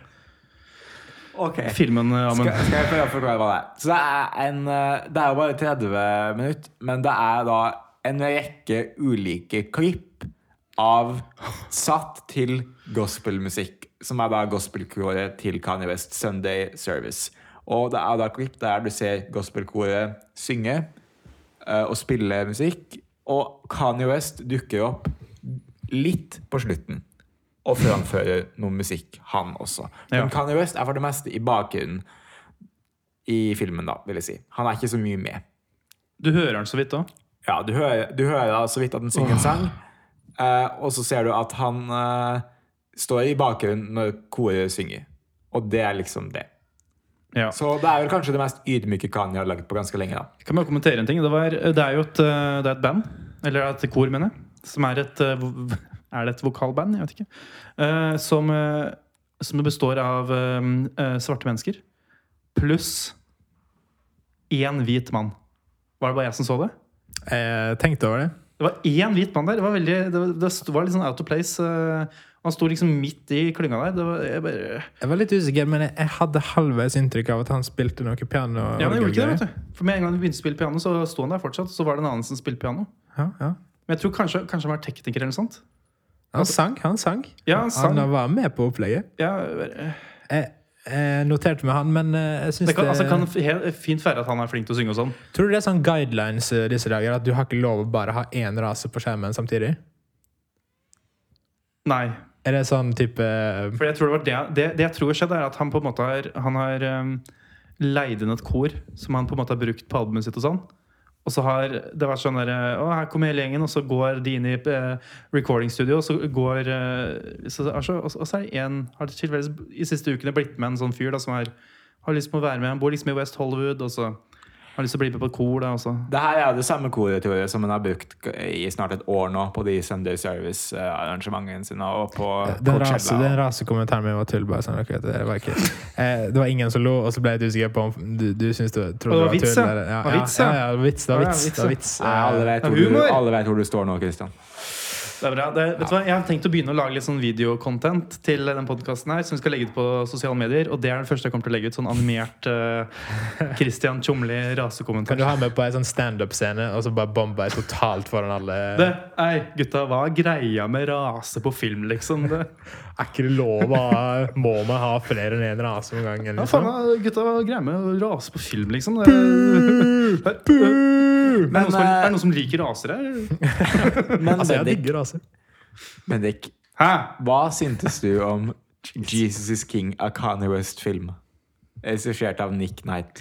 Ok. Filmen, eh, Skal, skal jeg prøve å forklare hva det er? Så det er en eh, Det er jo bare 30 minutter, men det er da en rekke ulike klipp av satt til gospelmusikk, som er da gospelkoret til Kanye West, Sunday Service. Og det er da klipp der du ser gospelkoret synge uh, og spille musikk, og Kanye West dukker opp litt på slutten og framfører noe musikk, han også. Men Ja. Kanye West er for det meste i bakgrunnen i filmen, da, vil jeg si. Han er ikke så mye med. Du hører den så vidt da? Ja, du hører, du hører så vidt at han synger en sang, Uh, og så ser du at han eh, står i bakgrunnen når koret synger. Og det er liksom det. Ja. Så det er vel kanskje det mest ydmyke Kanye har lagd på ganske lenge. da. Kan bare kommentere en ting. Det, var, det er jo et, eh, det er et band, eller et kor, mener jeg, som er et eh, (laughs) Er det et vokalband? Jeg vet ikke. Eh, som, som består av svarte mennesker pluss én hvit mann. Var det bare jeg som så det? Jeg tenkte over det. Det var én hvit mann der. Det var, veldig, det var, det var litt sånn out of place. Han sto liksom midt i klynga der. Det var, jeg bare, Jeg var litt usikker, men jeg, hadde halvveis inntrykk av at han spilte noe piano. ja, men jeg gjorde ikke det, vet du. For med en gang vi begynte å spille piano, så sto han der fortsatt. Så var det en annen som spilte piano. Ja, ja. Men jeg tror kanskje, kanskje han var tekniker eller noe sånt. Han sang, han sang. Ja, han sang. Han var med på opplegget. Ja, bare... Jeg, jeg noterte med han, men eh, jeg syns det kan, altså, kan fint være at han er flink til å synge og sånn. Tror du det er sånn guidelines eh, disse dager, at du har ikke lov å bare ha én rase på skjermen samtidig? Nei. Er det sånn type For jeg tror det, det, det, det jeg tror skjedde, er at han på en måte har, han har um, leid inn et kor som han på en måte har brukt på albumet sitt og sånn. Og så har det vært sånn der, Å, her kommer hele gjengen, og så går de inn i eh, recording studio, og så går eh, så, altså, og og så er en Har tilfeldigvis i siste ukene blitt med en sånn fyr da, som er, har lyst på å være med. Han bor liksom i West Hollywood, og så har lyst til å bli med på et kor. det også. Det her er det samme koret tror jeg, som han har brukt i snart et år nå på de Sunday Service-arrangementene sine. Og på Den, rase, den rasekommentaren min var tull. Bare sånn, Okay, det, var ikke, eh, det var ingen som lo, og så ble jeg usikker på om du, du syns du trodde det var det var vits, tull. ja. eller- Ja, Det var vits, ja. ja. Ja, ja, det var vits. Det var vits. vits, Det var vits. Alle vet, hvor du, humor. alle vet hvor du står nå, Christian. Det er bra. Det, vet du hva? Jeg har tenkt å begynne å lage litt sånn videocontent til den podkasten her, som vi skal legge ut på sosiale medier. Og det er den første jeg kommer til å legge ut. Sånn animert uh, Christian Tjomli Kan du ha med på en sånn standup-scene og så bare bombe totalt foran alle? Det, ei, gutta, hva er greia med rase på film, liksom? Det, Er ikke det lov å Må man ha flere enn én rase om gangen? ja, Liksom? faen, gutta, hva er med å rase på film, liksom? Det, er, er, det noen som, er det noen som liker raser her? (laughs) Men Altså, jeg digger raser. Bendik, Hæ? hva syntes du om Jesus is King av Kanye West-film? Regissert av Nick Knight.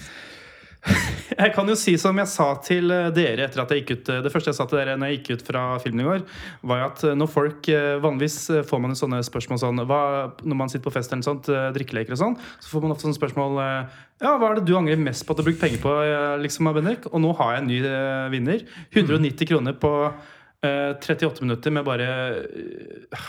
(laughs) Jeg kan jo si som jeg sa til eh, dere etter at jeg gikk ut eh, Det første jeg sa til dere når jeg gikk ut fra filmen i går, var jo at eh, når folk Vanligvis får man jo sånne spørsmål sånn hva, Når man sitter på fest eller sånt, drikkeleker og sånn, så får man ofte sånne spørsmål Ja, hva er det du angrer mest på at du har brukt penger på, liksom, Bendik? Og nå har jeg en ny vinner. 190 kroner på 38 minutter med bare uh,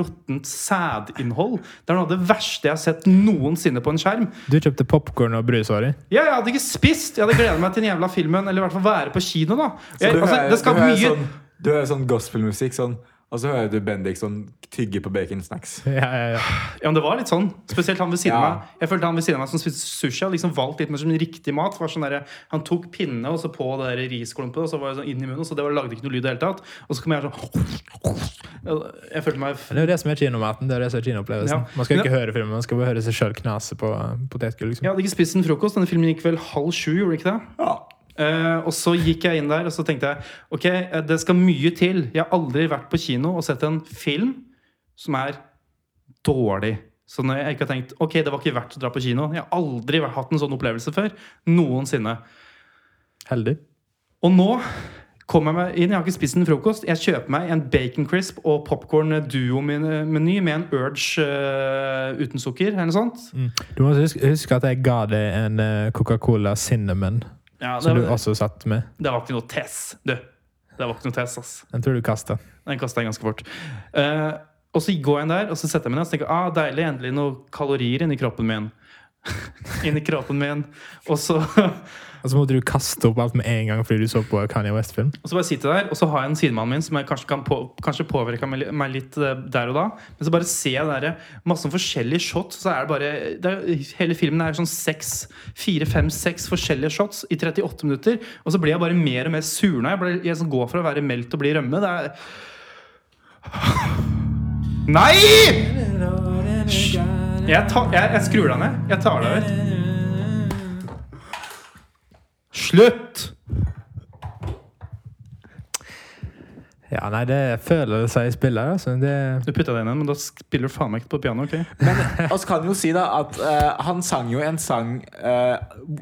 råttent sædinnhold. Det er noe av det verste jeg har sett noensinne på en skjerm. Du kjøpte popkorn og brus, Ja, jeg hadde ikke spist! Jeg hadde gleda meg til den jævla filmen. Eller i hvert fall være på kino. da jeg, du altså, hører- Det skal mye sånn, Du hører sånn gospelmusikk, sånn, og så hører du Bendik sånn tygge på baconsnacks. (laughs) Ja, ja, ja. Ja, men det var litt sånn. Spesielt han ved siden av Ja. meg. Jeg følte han ved siden av meg som spiste sushi, hadde liksom valgt litt mer som riktig mat. Var sånn der, han tok pinne og så på det der risklumpet, og så var det sånn inn i munnen. Så det var, lagde ikke noe lyd i det hele tatt. Og så kom jeg sånn Jeg følte meg Det er jo det som er kinomaten. Det er det som er kinoopplevelsen. Ja. Man skal ikke høre filmen, man skal bare høre seg sjøl knase på uh, potetgull. Liksom. Jeg hadde ikke spist en frokost. Denne filmen gikk vel halv sju, gjorde det ikke det? Ja. Eh, og så gikk jeg inn der og så tenkte jeg Ok, eh, det skal mye til. Jeg har aldri vært på kino og sett en film som er dårlig. Så når jeg ikke har tenkt Ok, det var ikke verdt å dra på kino. Jeg har aldri hatt en sånn opplevelse før. Noensinne. Heldig. Og nå kommer jeg meg inn. Jeg har ikke spist en frokost. Jeg kjøper meg en bacon crisp og popkorn duo-meny med en Urge uh, uten sukker. Eller noe sånt. Mm. Du må huske, huske at jeg ga deg en uh, Coca-Cola Cinnamon, Ja, det, som du også satt med. det var ikke noe tess, du. Det var ikke noe tess, ass. Den tror du kasta. Den kasta jeg ganske fort. Uh, og så går jeg inn der og så setter jeg meg ned og tenker ah, deilig, endelig noen kalorier inni kroppen min. (laughs) inni kroppen min. Og så, Og så måtte du kaste opp alt med en gang fordi du så på Kanye West-film. og så bare sitter jeg der, og så har jeg en sidemann min som jeg kanskje kan på, kanskje påvirka meg litt eh, der og da. Men så bare ser jeg der, masse sånn forskjellige shots. Så er det bare det er, Hele filmen er sånn seks, fire, fem, seks forskjellige shots i 38 minutter. Og så blir jeg bare mer og mer surna. Jeg, jeg går fra å være meldt og bli rømme. Det er (sighs) Nei! Jeg, jeg, jeg skrur deg ned. Jeg tar deg ut. Slutt! Ja, nei, det føler det seg i spillet. Altså. Det, Du putta det inn, men da spiller du faen meg ikke på piano. ok? Men oss kan jo si da at uh, han sang jo en sang uh,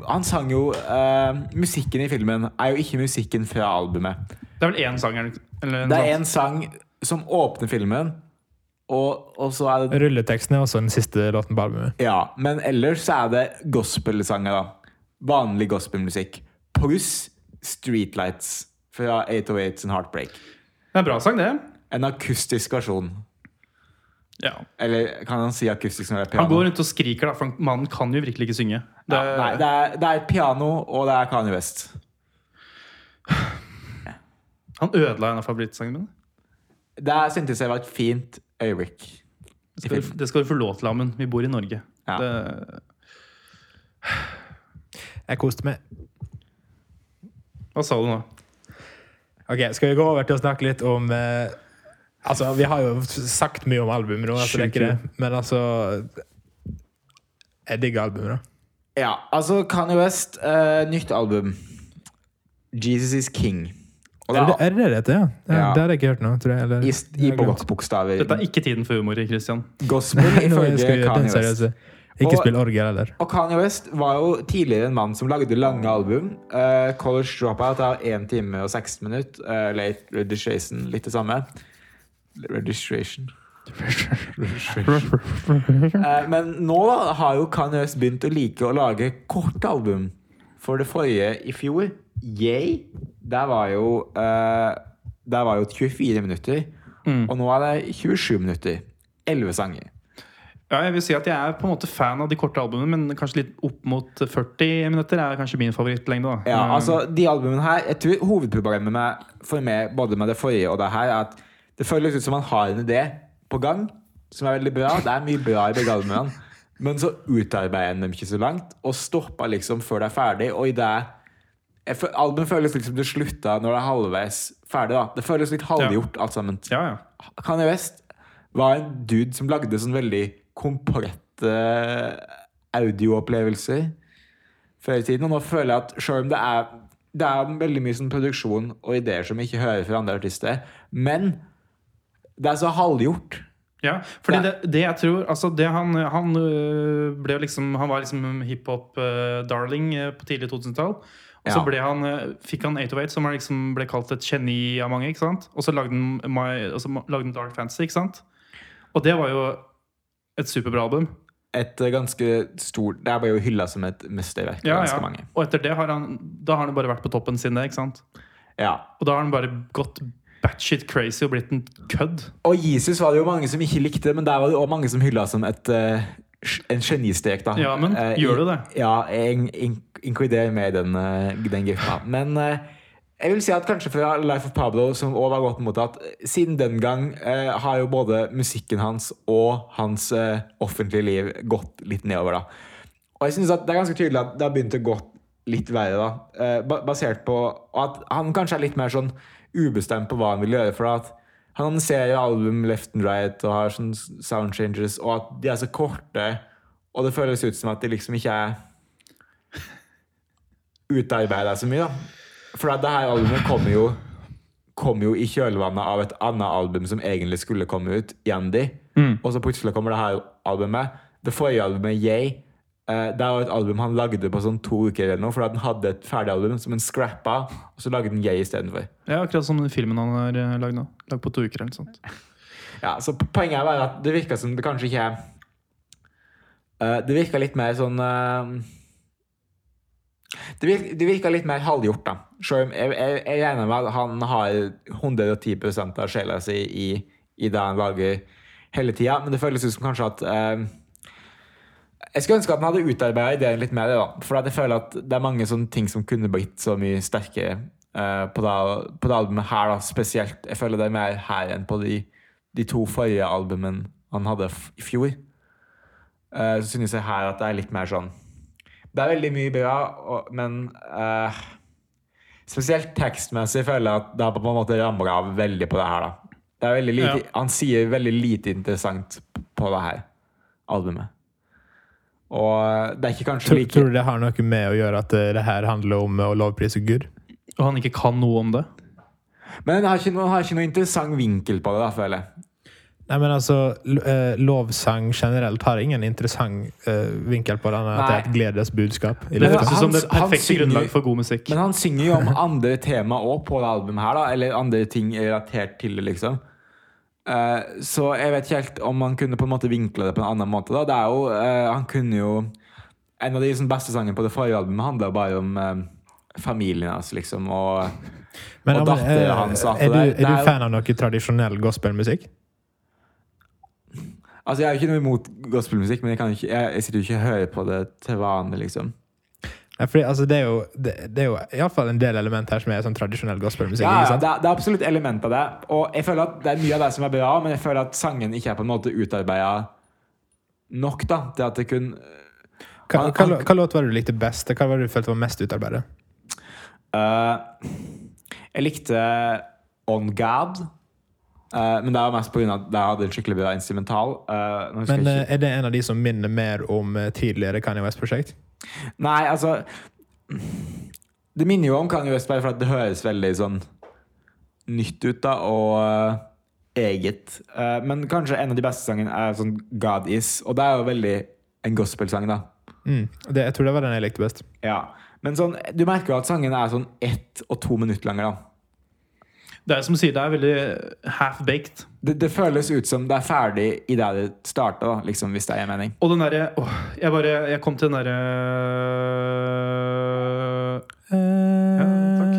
Han sang jo uh, Musikken i filmen er jo ikke musikken fra albumet. Det er vel én sang? eller- Eller Det er en sang som åpner filmen, og, og så er det rulleteksten er også den siste låten på albumet. Ja, men ellers så er det gospelsanger, da. Vanlig gospelmusikk. Pluss Streetlights fra 808s and Heartbreak. Det er en bra sang, det. En akustisk versjon. Ja. Eller kan han si akustisk når det er Han går rundt og skriker, da, for mannen kan jo virkelig ikke synge. Det, ja, nei, det er, det er piano, og det er Kanye West. Han ødela en av favorittsangene mine. Det syntes jeg var et fint øyeblikk. Det skal, det skal du få lov til, Amund. Vi bor i Norge. Ja. Det, Jeg koste meg. hva sa du nå? Ok, Skal vi gå over til å snakke litt om eh, Altså, Vi har jo sagt mye om albumet nå, altså, det er ikke det. men altså Jeg digger albumet, da. Ja, altså Kanye West, eh, nytt album. Jesus is King. Og Er det det er det det heter, ja? ja? Ja. Det har jeg ikke hørt nå. tror jeg. Eller, i, i jeg har glemt. bokstaver. Dette er ikke tiden for humor, Christian. Gospel (laughs) Nå skal ifølge vi gjøre den Kanye West. seriøse. Ikke Og- spill orgel heller. Og Kanye West var jo tidligere en mann som lagde lange album. Uh, College Dropout har 1 time og 16 minutter. Uh, late Registration, litt det samme. Registration. uh, (laughs) men nå da, har jo Kanye West begynt å like å lage korte album. For det forrige i fjor, Yay, der var jo uh, Der var jo 24 minutter. Og nå er det 27 minutter. 11 sanger. Ja, jeg vil si at jeg er på en måte fan av de korte albumene, men kanskje litt opp mot 40 minutter er kanskje min favorittlengde. da. Ja, altså de albumene her Jeg tror hovedproblemet med, for meg både med det forrige og det her er at det føles ut som man har en idé på gang som er veldig bra. Det er mye bra i begge albumene. Men så utarbeider en dem ikke så langt og stopper liksom før det er ferdig. Og i det Albumet føles liksom det slutta når det er halvveis ferdig. da Det føles litt halvgjort alt sammen. Ja, ja. Kanye West var en dude som lagde sånn veldig komplette audioopplevelser før i tiden. Og nå føler jeg at selv om det er, det er veldig mye sånn produksjon og ideer som vi ikke hører fra andre artister, men det er så halvgjort. Ja, fordi det, det jeg tror altså det han, han øh, ble liksom Han var liksom hiphop-darling på tidlig 2000-tall. Og så Ja. han, øh, fikk han 808, som liksom ble kalt et geni av mange. ikke sant? Og så lagde han, My, lagde han Dark Fantasy. ikke sant? Og det var jo et superbra album. Et eh, ganske stort Det er bare jo hylla som et mesterverk. Ja, ganske ja. mange. Og etter det har han da har han bare vært på toppen sin. det, ikke sant? Ja. Og da har han bare gått batshit crazy og blitt en kødd. Og Jesus var det jo mange som ikke likte, men der var det òg mange som hylla som et, uh, en genistrek. da. Ja, men Eh, gjør du det? Ja, jeg in inkluderer meg i den, den gruppa. Men eh, jeg vil si at kanskje fra Life of Pablo, som også var godt mottatt, siden den gang eh, har jo både musikken hans og hans eh, offentlige liv gått litt nedover. da. Og jeg synes at det er ganske tydelig at det har begynt å gå litt verre, da. Eh, basert på at han kanskje er litt mer sånn ubestemt på hva han vil gjøre. For at han annonserer album left and right og har sånn sound changes, og at de er så korte, og det føles ut som at de liksom ikke er (laughs) utarbeida så mye, da. For det her albumet kommer jo kom jo i kjølvannet av et annet album som egentlig skulle komme ut, Yandy. Og så plutselig kommer det her albumet. Det forrige albumet, Yay, det det var et album han lagde på sånn to uker eller noe, for at han hadde et ferdig album som han scrappa, og så lagde han Yay istedenfor. Ja, akkurat som den filmen han har øh, lagd nå. Lagd på to uker eller noe sånt. (laughs) Ja, så poenget er bare at det virka som det kanskje ikke er eh, Det virka litt mer sånn eh, det, virker, det virker litt mer halvgjort, da. Selv jeg, jeg, jeg regner med at han har 110 av sjela si i, i det han lager hele tida, men det føles ut som kanskje at eh, Jeg skulle ønske at han hadde utarbeida ideen litt mer. Da. For jeg føler at det er mange sånne ting som kunne blitt så mye sterkere eh, på, det, på det albumet her. Da. Spesielt, Jeg føler det er mer her enn på de, de to forrige albumene han hadde i fjor. Eh, så synes jeg her at det er litt mer sånn Det er veldig mye bra, og, men uh, spesielt tekstmessig føler jeg at det har på en måte rammer av veldig på det her. da. Det er lite, Ja. Han sier veldig lite interessant på det her albumet. Og det er ikke kanskje Tror, like tror du det har noe med å gjøre at eh, det her handler om å lovprise Gud? Og han ikke kan noe om det. Men han har har ikke noe interessant vinkel på det, da, føler jeg. Nei, men altså, eh, Lovsang generelt har ingen interessant uh, vinkel på det, at det er et gledesbudskap. Det høres ut som det perfekte synger- grunnlag for god musikk. Men han synger jo om andre tema òg på det albumet her, da. Eller andre ting relatert til det, liksom. Uh, så jeg vet ikke helt om han kunne på en måte vinkle det på en annen måte. da. Det er jo, uh, Han kunne jo En av de liksom, beste sangene på det forrige albumet handla bare om familien hans, liksom. Og Men, og datteren hans, er, du, er- er er du fan av noe tradisjonell gospelmusikk? Altså, Jeg er jo ikke noe imot gospelmusikk, men jeg, kan ikke, jeg, jeg sitter jo ikke og hører på det til vanlig, liksom. Nei, fordi, altså, det er jo, det, det er jo iallfall en del element her som er sånn tradisjonell gospelmusikk. Ja, ja, det, er, det er absolutt element av det. Og jeg føler at det er mye av det som er bra, men jeg føler at sangen ikke er på en måte utarbeida nok da, til at det kun Hva, han- hva, hva låt var det du likte best? Hva var det du følte var mest utarbeidet? Uh, Jeg likte On God. Eh, men det er jo mest pga. at jeg hadde en skikkelig bra instrumental. Uh, Men jeg eh, ikke. er det en av de som minner mer om tidligere Kanye West-prosjekt? Nei, altså Det minner jo om Kanye West bare for at det høres veldig sånn nytt ut, da, og eget. Uh, men kanskje en av de beste sangene er sånn God Is, og det er jo veldig en gospelsang, da. Mm. Det, jeg tror det var den jeg likte best. Ja. Men sånn, du merker jo at sangen er sånn ett og to minutter lange, da. Det er som du sier, det er veldig half-baked. Det, det føles ut som det er ferdig i det det starta, liksom, hvis det er en mening. Og den derre Jeg bare Jeg kom til den derre Ja, takk.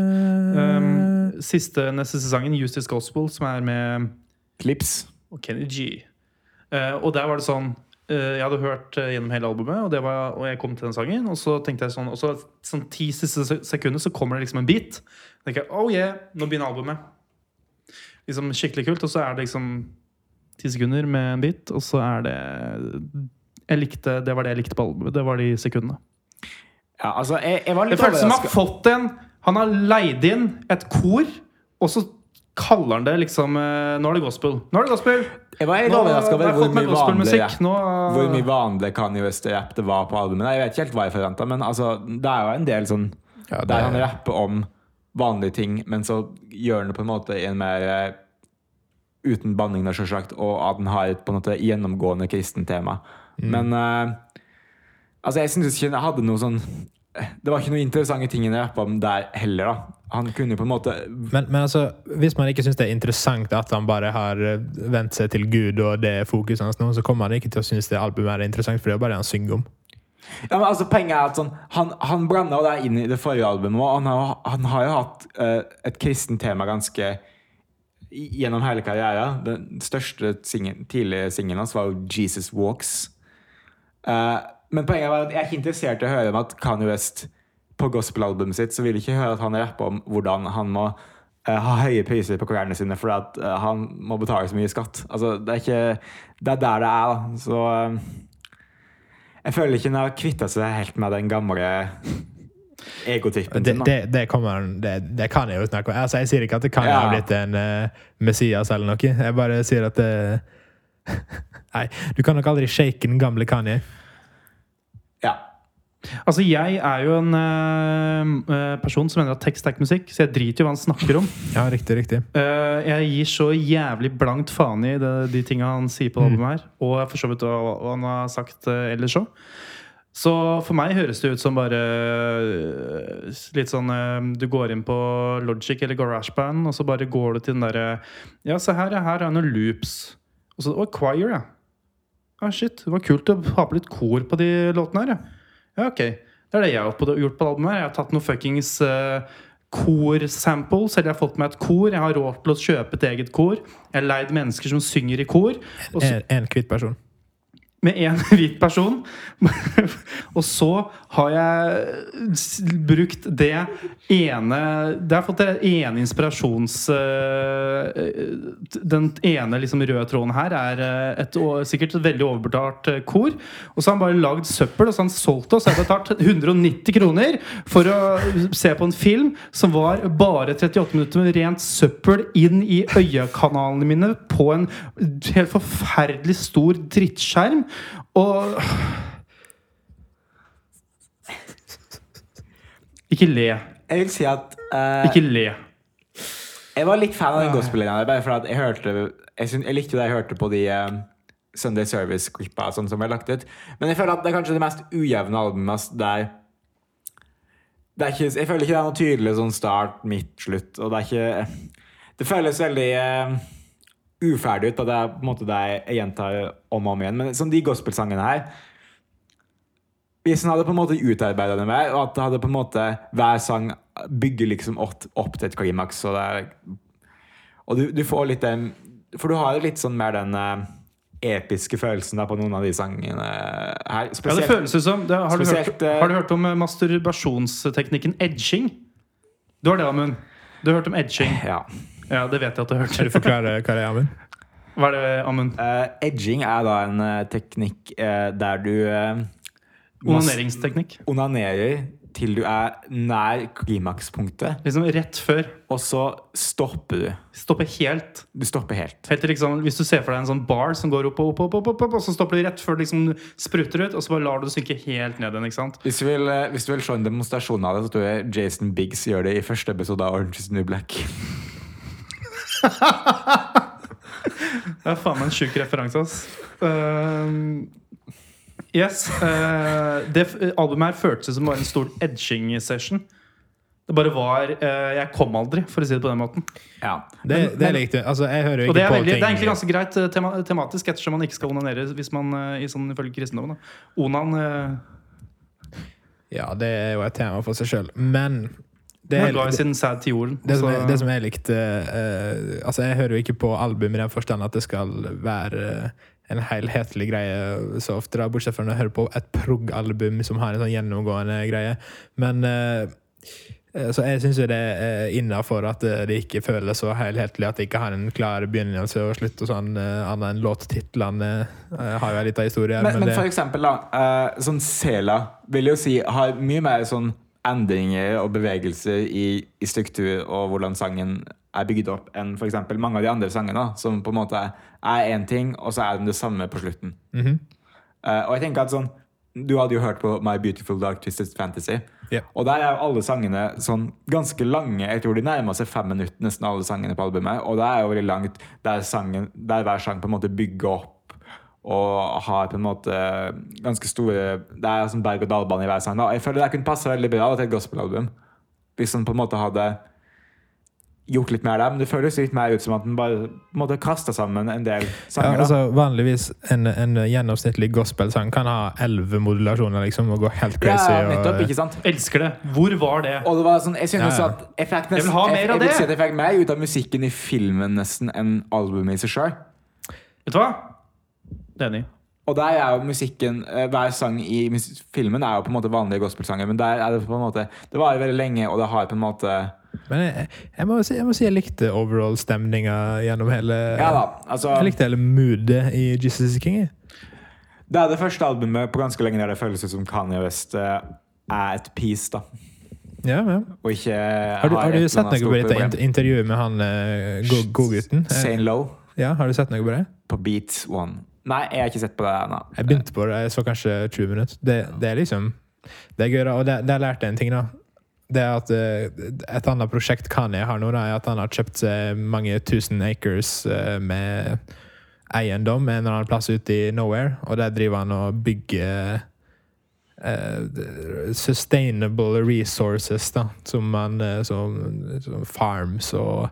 Um, siste neste sesongen, Justice Gospel, som er med Clips. og Kenny G. Uh, og der var det sånn eh, Jeg hadde hørt eh, gjennom hele albumet, og, det var, og jeg kom til den sangen. Og så tenkte jeg sånn Og så sånn ti siste sekunder så kommer det liksom en beat. Og tenker jeg, oh yeah, Nå begynner albumet. Liksom Skikkelig kult. Og så er det liksom ti sekunder med en bit, og så er det jeg likte, Det var det jeg likte på albumet. Det var de sekundene. Ja, altså, jeg, jeg var Det litt føles som han har fått en Han har leid inn et kor, og så kaller han det liksom eh, Nå er det gospel. Nå er det gospel! Jeg var Nå overraska over hvor mye vanlig nå, uh... hvor mye vanlig Kanye West-rapp det var på albumet. Jeg vet ikke helt hva jeg forventa, men altså, det er jo en del sånn Ja, det- der han rapper om vanlige ting, men så gjør han det på en måte i en mer eh, uten banning, da, selvsagt, og at han har et på en måte gjennomgående kristent tema. Mm. Men eh, altså, jeg syns ikke jeg hadde noe sånn Det var ikke noen interessante ting han rappa om der heller, da. Han kunne jo på en måte Men, men altså, hvis man ikke syns det er interessant at han bare har vent seg til Gud, og det er fokuset hans nå, så kommer han ikke til å synes det albumet er interessant, for det er bare det han synger om. Ja, men altså, poenget er at sånn, Han, han blanda det inn i det forrige albumet, og han har, han har jo hatt uh, et kristent tema ganske gjennom hele karrieren. Den største singen, tidlige singelen hans var jo 'Jesus Walks'. Uh, men poenget var at jeg er ikke interessert i å høre om at Kanye West på gospelalbumet sitt så vil ikke høre at han rapper om hvordan han må uh, ha høye priser på klærne sine fordi at han må betale så mye skatt. Altså, det er ikke Det er der det er, da. Så jeg føler ikke hun har kvitta seg helt med den gamle Egotippen Det, det, det, kommer det, det kan jeg jo snakke om. Altså, jeg sier ikke at det kan Ja. ha blitt en uh, Messias eller noe. Jeg bare sier at det (laughs) Nei, du kan nok aldri shake den gamle Kanye. Ja. Altså, jeg er jo en eh, person som mener at tekst er ikke musikk, så jeg driter i hva han snakker om. (laughs) Ja, riktig, riktig. Uh, jeg gir så jævlig blankt faen i det, de tinga han sier på det albumet her, og for så vidt hva han har sagt uh, ellers òg. Så for meg høres det ut som bare litt sånn Du går inn på Logic eller GarageBand, og så bare går du til den derre Ja, se her, ja, her er noen loops. Og så Å, choir, ja. Ah, shit, det var kult å ha på litt kor på de låtene her, ja. Ja, ok. Det er det jeg har gjort på albumet. her. Jeg har tatt noen fuckings uh, kor-samples, eller jeg har fått meg et kor. Jeg har råd til å kjøpe et eget kor. Jeg har leid mennesker som synger i kor. En, en hvit person. Med én (laughs) hvit person. (laughs) og så har jeg brukt det ene Det har fått det ene inspirasjons... eh, Den ene liksom røde tråden her er eh, et, sikkert et veldig overbetalt eh, kor. Og så har han bare lagd søppel, og så har han solgt det. Jeg har betalt 190 kroner for å se på en film som var bare 38 minutter med rent søppel inn i øyekanalene mine på en helt forferdelig stor drittskjerm. Og Ikke le. Jeg vil si at eh, Ikke le. Jeg var litt fan av den gospel-linja, bare for at jeg hørte Jeg, synes, jeg likte det jeg hørte på de eh, Sunday Service-klippa sånn som jeg lagt ut. Men jeg føler at det er kanskje det mest ujevne albumet der det er ikke, Jeg føler ikke det er noe tydelig sånn start, midt, slutt. Og det er ikke Det føles veldig eh, uferdig ut, og det er på en måte det jeg gjentar om og om igjen. Men som de gospelsangene her Hvis en hadde på en måte utarbeida det mer, og at det hadde på en måte hver sang bygger liksom opp, opp til et klimaks, og er Og du, du får litt den For du har litt sånn mer den eh, episke følelsen da på noen av de sangene her. Ja, det føles som det, har, du hørt, eh, har du hørt om eh, masturbasjonsteknikken edging? Du har det, Amund. Du har hørt om edging? ja. Ja, det vet jeg at du har Kan du hørt. forklare hva det er, Amund? Hva er det, Amund? Uh, edging er da en uh, teknikk uh, der du Onaneringsteknikk. onanerer til du er nær klimakspunktet, Liksom rett før. og så stopper du. Stopper helt. Du stopper helt. helt til liksom, hvis du ser for deg en sånn bar som går opp og opp, opp, opp, opp, opp, og så stopper du rett før det liksom spruter ut, og så bare lar du det synke helt ned igjen. ikke sant? Hvis du, vil, hvis du vil se en demonstrasjon av det, så tror jeg Jason Biggs gjør det i første episode av Orange is New Black. (laughs) Det er faen meg en sjuk referanse, ass. Uh, yes. Uh, det albumet her føltes som bare en stor edging-session. Det bare var uh, Jeg kom aldri, for å si det på den måten. Ja. Det, det likte. Altså, jeg hører jo det ikke er, på veldig, ting det er egentlig ganske greit eh, tema, tematisk, ettersom man ikke skal onanere hvis man i sånn ifølge kristendommen. Da. Onan Ja, det er jo et tema for seg sjøl. Men det er, glad i det, sin sæd til jorden. det, som jeg, det som jeg likte uh, Altså, jeg hører jo ikke på album i den forstand at det skal være eh, en helhetlig greie så ofte, da, bortsett fra når jeg hører på et prog-album som har en sånn gjennomgående greie. Men eh, eh, Så jeg syns jo det er innafor at eh, det ikke føles så helhetlig, at det ikke har en klar begynnelse og slutt, og sånn, eh, annet enn låttitlene eh, har jo en liten historie. Men, Men, men det- for eksempel, da. eh, sånn Sela vil jo si har mye mer sånn endringer og bevegelser i, i struktur og hvordan sangen er bygd opp, enn eksempel mange av de andre sangene, som på en måte er én ting, og så er den det samme på slutten. Mm -hmm. uh, og jeg tenker at sånn Du hadde jo hørt på My Beautiful Dark Twisted Fantasy. Ja. Og der er jo alle sangene sånn ganske lange. Jeg tror de nærmer seg fem minutter, nesten alle sangene på albumet. Og det er jo veldig langt der, sangen, der hver sang på en måte bygger opp og har på en måte ganske store Det er sånn berg-og-dal-bane i hver sang. Da. Jeg føler det kunne passe veldig bra til et gospelalbum. Hvis man på en måte hadde gjort litt mer der. Men det føles litt mer ut som at den bare på en måte kasta sammen en del sanger. Ja, altså Vanligvis en, en gjennomsnittlig gospelsang kan ha elleve modulasjoner liksom, og gå helt crazy. ja, nettopp, og, ikke sant? Elsker det. Hvor var det? Og det var sånn, jeg synes Ja, ja. at jeg fikk Jeg vil ha nesten- mer av jeg, jeg, vil det. si at jeg fikk mer ut av musikken i filmen nesten enn albumet i seg sjøl. Vet du hva? Det er enig. Og der er jo musikken eh, Hver sang i filmen er jo på en måte vanlige gospelsanger, men der er det på en måte Det varer veldig lenge, og det har på en måte Men jeg, jeg, må si, jeg må si jeg likte overall-stemninga gjennom hele Ja da, altså Jeg likte hele moodet i Jesus is King. Det er det første albumet på ganske lenge der det føles ut som Kanye West eh, er et piece, da. Ja, ja. Og ikke Har du, har du sett noe på dette intervjuet med han go- godgutten? Eh, Sane Low ja, har du sett noe på det? på Beat One. Nei, jeg har ikke sett på det ennå. Jeg begynte på det, jeg så kanskje 20 minutter. Det, det er liksom Det er gøy, da. Og det, det har lært jeg en ting, da. Det er at eh, Et annet prosjekt Kanye har nå, da, er at han har kjøpt seg mange tusen acres eh, med eiendom en eller annen plass ute i nowhere, og der driver han og bygger Uh, sustainable resources, da, som man som, som farms og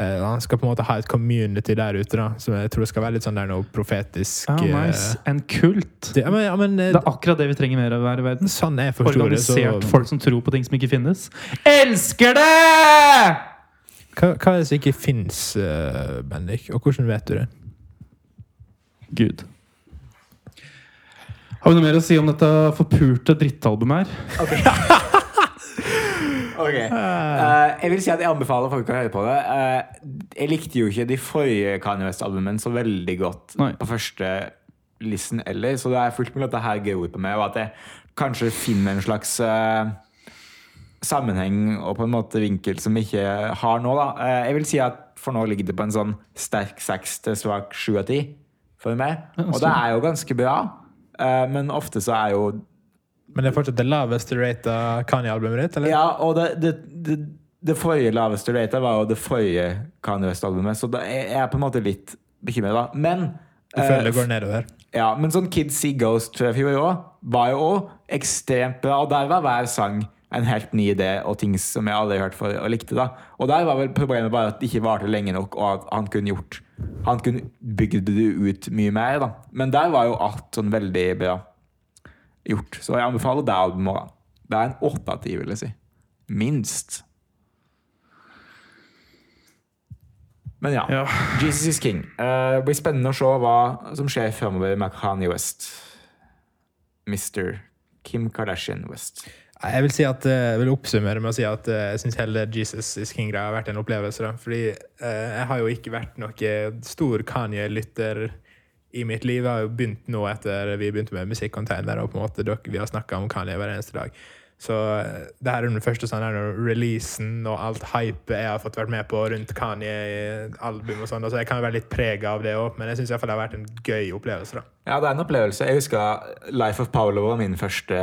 eh, Han skal på en måte ha et community der ute, da, som jeg tror skal være litt sånn der noe profetisk Ah, nice. uh, En kult. det, ja, men, ja, men eh, Det er akkurat det vi trenger mer av her i verden. Sånn jeg forstår det, så Organisert folk som tror på ting som ikke finnes. Elsker det! hva, hva er det som ikke fins, Bendik? Og hvordan vet du det? Gud. Har vi noe mer å si om dette forpulte drittalbumet her? (laughs) (laughs) Ok. Uh, jeg vil si at jeg anbefaler folk å høre på det. Uh, jeg likte jo ikke de forrige Kanye West-albumene så veldig godt Nei. på første listen eller, så det er fullt mulig at det her gror på meg, og at jeg kanskje finner en slags uh, sammenheng og på en måte vinkel som jeg ikke har nå. Da. Jeg vil si at for nå ligger det på en sånn sterk seks til svak sju av ti for meg. Og det er jo ganske bra, men ofte så er jo Men det er fortsatt det laveste rata Kanye-albumet ditt? eller? Ja, og det, det, det, det forrige laveste rata var jo det forrige Kanye West-albumet, så da er jeg på en måte litt bekymret, da. Men Du føler det eh, går nedover? ja, men sånn Kids See Ghost fra i fjor òg var jo også ekstremt bra. Og der var hver sang en helt ny idé og ting som jeg aldri hørte for og likte. da. Og der var vel problemet bare at det ikke varte lenge nok, og at han kunne gjort Han kunne bygd det ut mye mer. da. Men der var jo alt sånn veldig bra gjort. Så jeg anbefaler det albumet. Det er en åtte av ti, vil jeg si. Minst. Men ja. Ja. Jesus is king. Eh, det blir spennende å se hva som skjer fremover med Kanye West. Mr. Kim Kardashian West. Jeg vil si at, eh, jeg vil oppsummere med å si at eh, jeg syns hele Jesus is King-greia har vært en opplevelse. Da. Fordi jeg har jo ikke vært noe stor Kanye-lytter i mitt liv. Har jo begynt nå etter vi begynte med musikkcontainer, og på en måte dere, vi har snakka om Kanye hver eneste dag. Så eh, det her er den første sånn releasen og alt hypet jeg har fått vært med på rundt Kanye-album. og sånn, Så Jeg kan jo være litt prega av det òg, men jeg syns det har vært en gøy opplevelse. da. Ja, det er en opplevelse. Jeg husker Life of Paolo var min første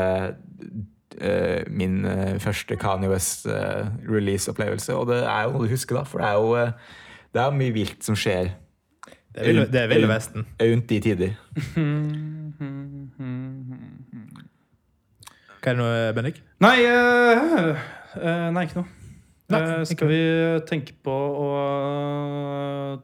eh, min eh, første Kanye West-release-opplevelse. og det er jo noe du husker, da. For det er jo det er mye vilt som skjer Det er Ville, det er Ville Vesten. Aunt i tider. Hva er det nå, Bendik? Nei, uh, uh, nei, ikke noe. Nei, uh, skal vi tenke på å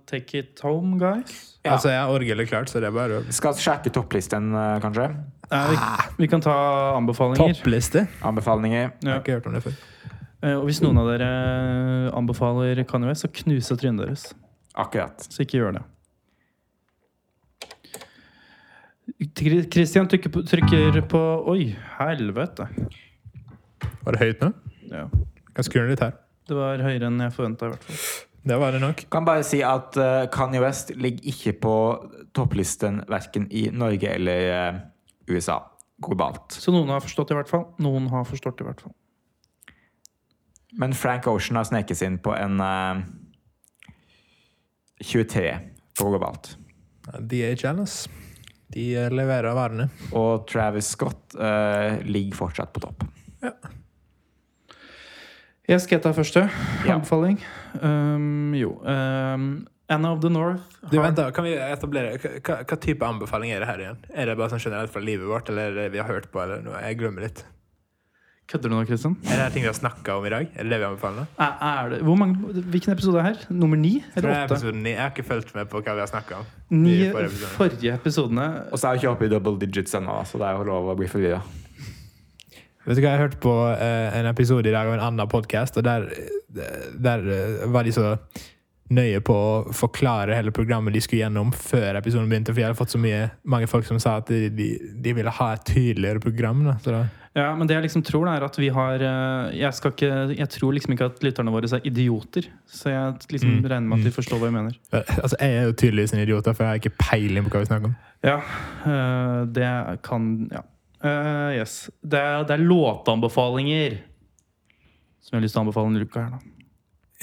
take it home, guys? Ja. Altså, jeg har orgelet klart, så det er bare Skal sjekke topplisten, kanskje. Nei, vi, vi kan ta anbefalinger. Toppliste? Anbefalinger. Jeg har ikke hørt om det før. Eh, og hvis noen av dere anbefaler Kanye West, så knuser trynet deres. Akkurat. Så ikke gjør det. Christian trykker på, trykker på Oi, helvete. Var det høyt nå? Ja. Kan skru ned litt her. Det var høyere enn jeg forventa, i hvert fall. Det var det nok. Kan bare si at uh, Kanye West ligger ikke på topplisten verken i Norge eller uh, USA globalt. Så noen har forstått det, i hvert fall. Noen har forstått det, i hvert fall. Men Frank Ocean har sneket seg inn på en uh, 23 på globalt. DHL, ass. De eh, leverer varene. Og Travis Scott uh, ligger fortsatt på topp. Ja. Jeg skal ta første Ja. anbefaling. Um, jo um, Anna of the North. Du, vent da, kan vi etablere hva, hva, hva type anbefaling er det her igjen? Er det bare sånn generelt fra livet vårt, eller er det vi har hørt på? eller noe? Jeg glemmer litt. Kødder du nå, Kristian? Er det her ting vi har snakka om i dag? Er det det vi anbefaler? Er, er det, hvor mange, hvilken episode er her? Nummer ni eller er åtte? Jeg har ikke fulgt med på hva vi har snakka om. Ni forrige forrige episodene. Og så er vi ikke oppe i double digits ennå, så det er jo lov å bli forvirra. Vet du hva, Jeg hørte på eh, en episode i dag av en annen podkast, og der, der eh, var de så nøye på å forklare hele programmet de skulle gjennom før episoden begynte. For jeg hadde fått så mye, mange folk som sa at de, de, de ville ha et tydeligere program. Da. Så da, Ja, men det jeg liksom tror, er at vi har eh, jeg, ikke, jeg tror liksom ikke at lytterne våre er idioter. Så jeg liksom Mm, regner med at de forstår hva jeg mener. altså, jeg er jo tydeligvis en idiot, for jeg har ikke peiling på hva vi snakker om. Ja, eh, det kan Ja. Eh, yes. Det er, det er låtanbefalinger som jeg har lyst til å anbefale denne uka her, da.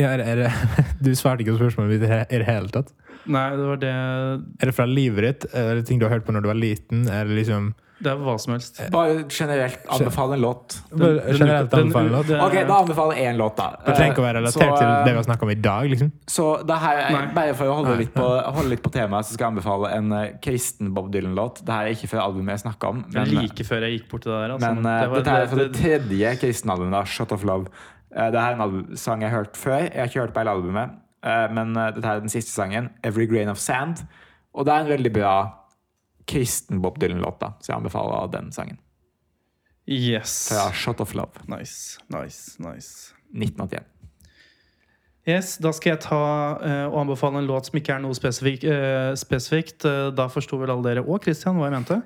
Ja, er er (laughs) du svarte ikke på spørsmålet mitt i det hele tatt. Nei, det var det Er det fra livet ditt? Er det ting du har hørt på når du var liten? Er det liksom Det er hva som helst. Bare generelt anbefale en låt. Den, generelt Den- anbefale låt? det- Ok, da anbefaler jeg én låt, da. Det trenger ikke å være Eh, relatert så, til eh, det vi har snakka om i dag. liksom. Så det her er, bare for å holde litt på, holde litt på temaet, så skal jeg anbefale en eh, kristen Bob Dylan-låt. Det her er ikke fra albumet jeg snakka om. Men like før jeg gikk bort til det der. Altså. Men eh, det var- dette er fra det det- tredje kristenalbumet, da, Shot of Love. Eh, det her er en album, sang jeg har hørt før. Jeg har ikke hørt på hele albumet, eh, men eh, dette er den siste sangen, Every Grain of Sand. Og det er en veldig bra kristen Bob Dylan-låt, da, så jeg anbefaler den sangen. Yes. Fra Shot of Love, Nice, nice, nice. 1981. Yes, Da skal jeg ta uh, og anbefale en låt som ikke er noe spesifik, uh, spesifikt. Uh, da forsto vel alle dere og Christian hva jeg mente.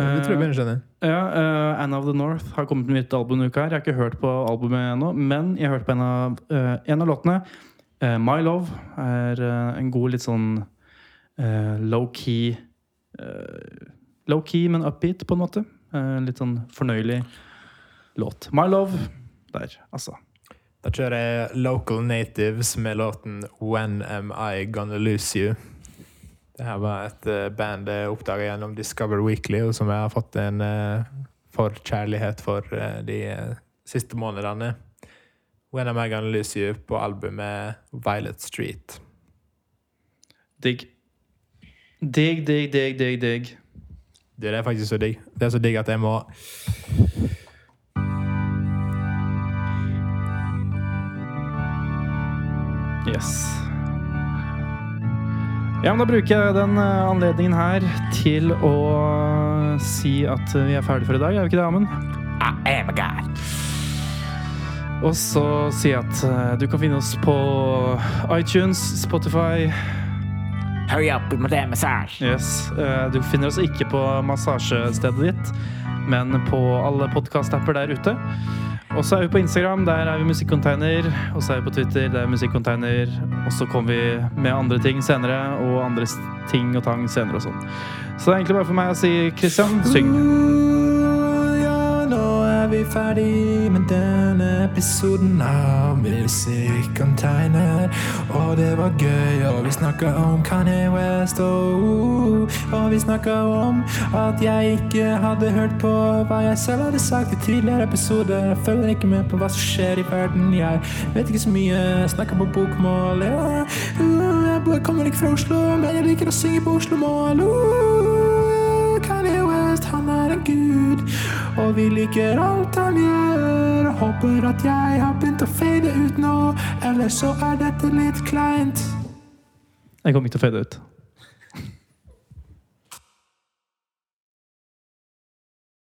Det tror jeg begynner. Ja, eh, Anna of the North har kommet med nytt album denne uka. her Jeg har ikke hørt på albumet ennå, men jeg har hørt på en av, en av låtene. Eh, My Love er en god, litt sånn eh, low-key Low-key, men upbeat, på en måte. Eh, litt sånn fornøyelig låt. My Love der, altså. Da kjører jeg Local Natives med låten When Am I Gonna Lose You. Det her var et eh, band jeg oppdaga gjennom Discover Weekly, og som jeg har fått en forkjærlighet for eh, de eh, siste månedene. When Am I Gonna Lose You på albumet Violet Street. Digg. Digg, digg, digg, digg, digg. Det er faktisk så digg. Det er så digg at jeg må Yes. Ja, men Da bruker jeg den eh, anledningen her til å si at vi er ferdige for i dag. Er vi ikke det, Amund? I am a god. Og så si at eh, du kan finne oss på iTunes, Spotify Hurry up with my damn massage. Yes. eh, Du finner oss ikke på massasjestedet ditt, men på alle podkast-apper der ute. Og så er vi på Instagram, der er vi Musikkonteiner. Og så er vi på Twitter, der er Musikkonteiner. Og så kommer vi med andre ting senere, og andre ting og tang senere og sånn. Så det er egentlig bare for meg å si Christian, syng. Uh, vi ferdig med denne episoden av Musikkonteiner. Og det var gøy, og vi snakka om Kanye West, og, uh, og vi snakka om at jeg ikke hadde hørt på hva jeg selv hadde sagt i tidligere episoder. Jeg følger ikke med på hva som skjer i verden. Jeg vet ikke så mye. Snakker på bokmål. Ja, uh, jeg kommer ikke fra Oslo, men jeg liker å synge på Oslo-mål. Kanye West, han er en gud, og vi liker alt han gjør. Håper at jeg har begynt å fade ut nå, ellers så er dette litt kleint. Jeg kommer ikke til å fade ut.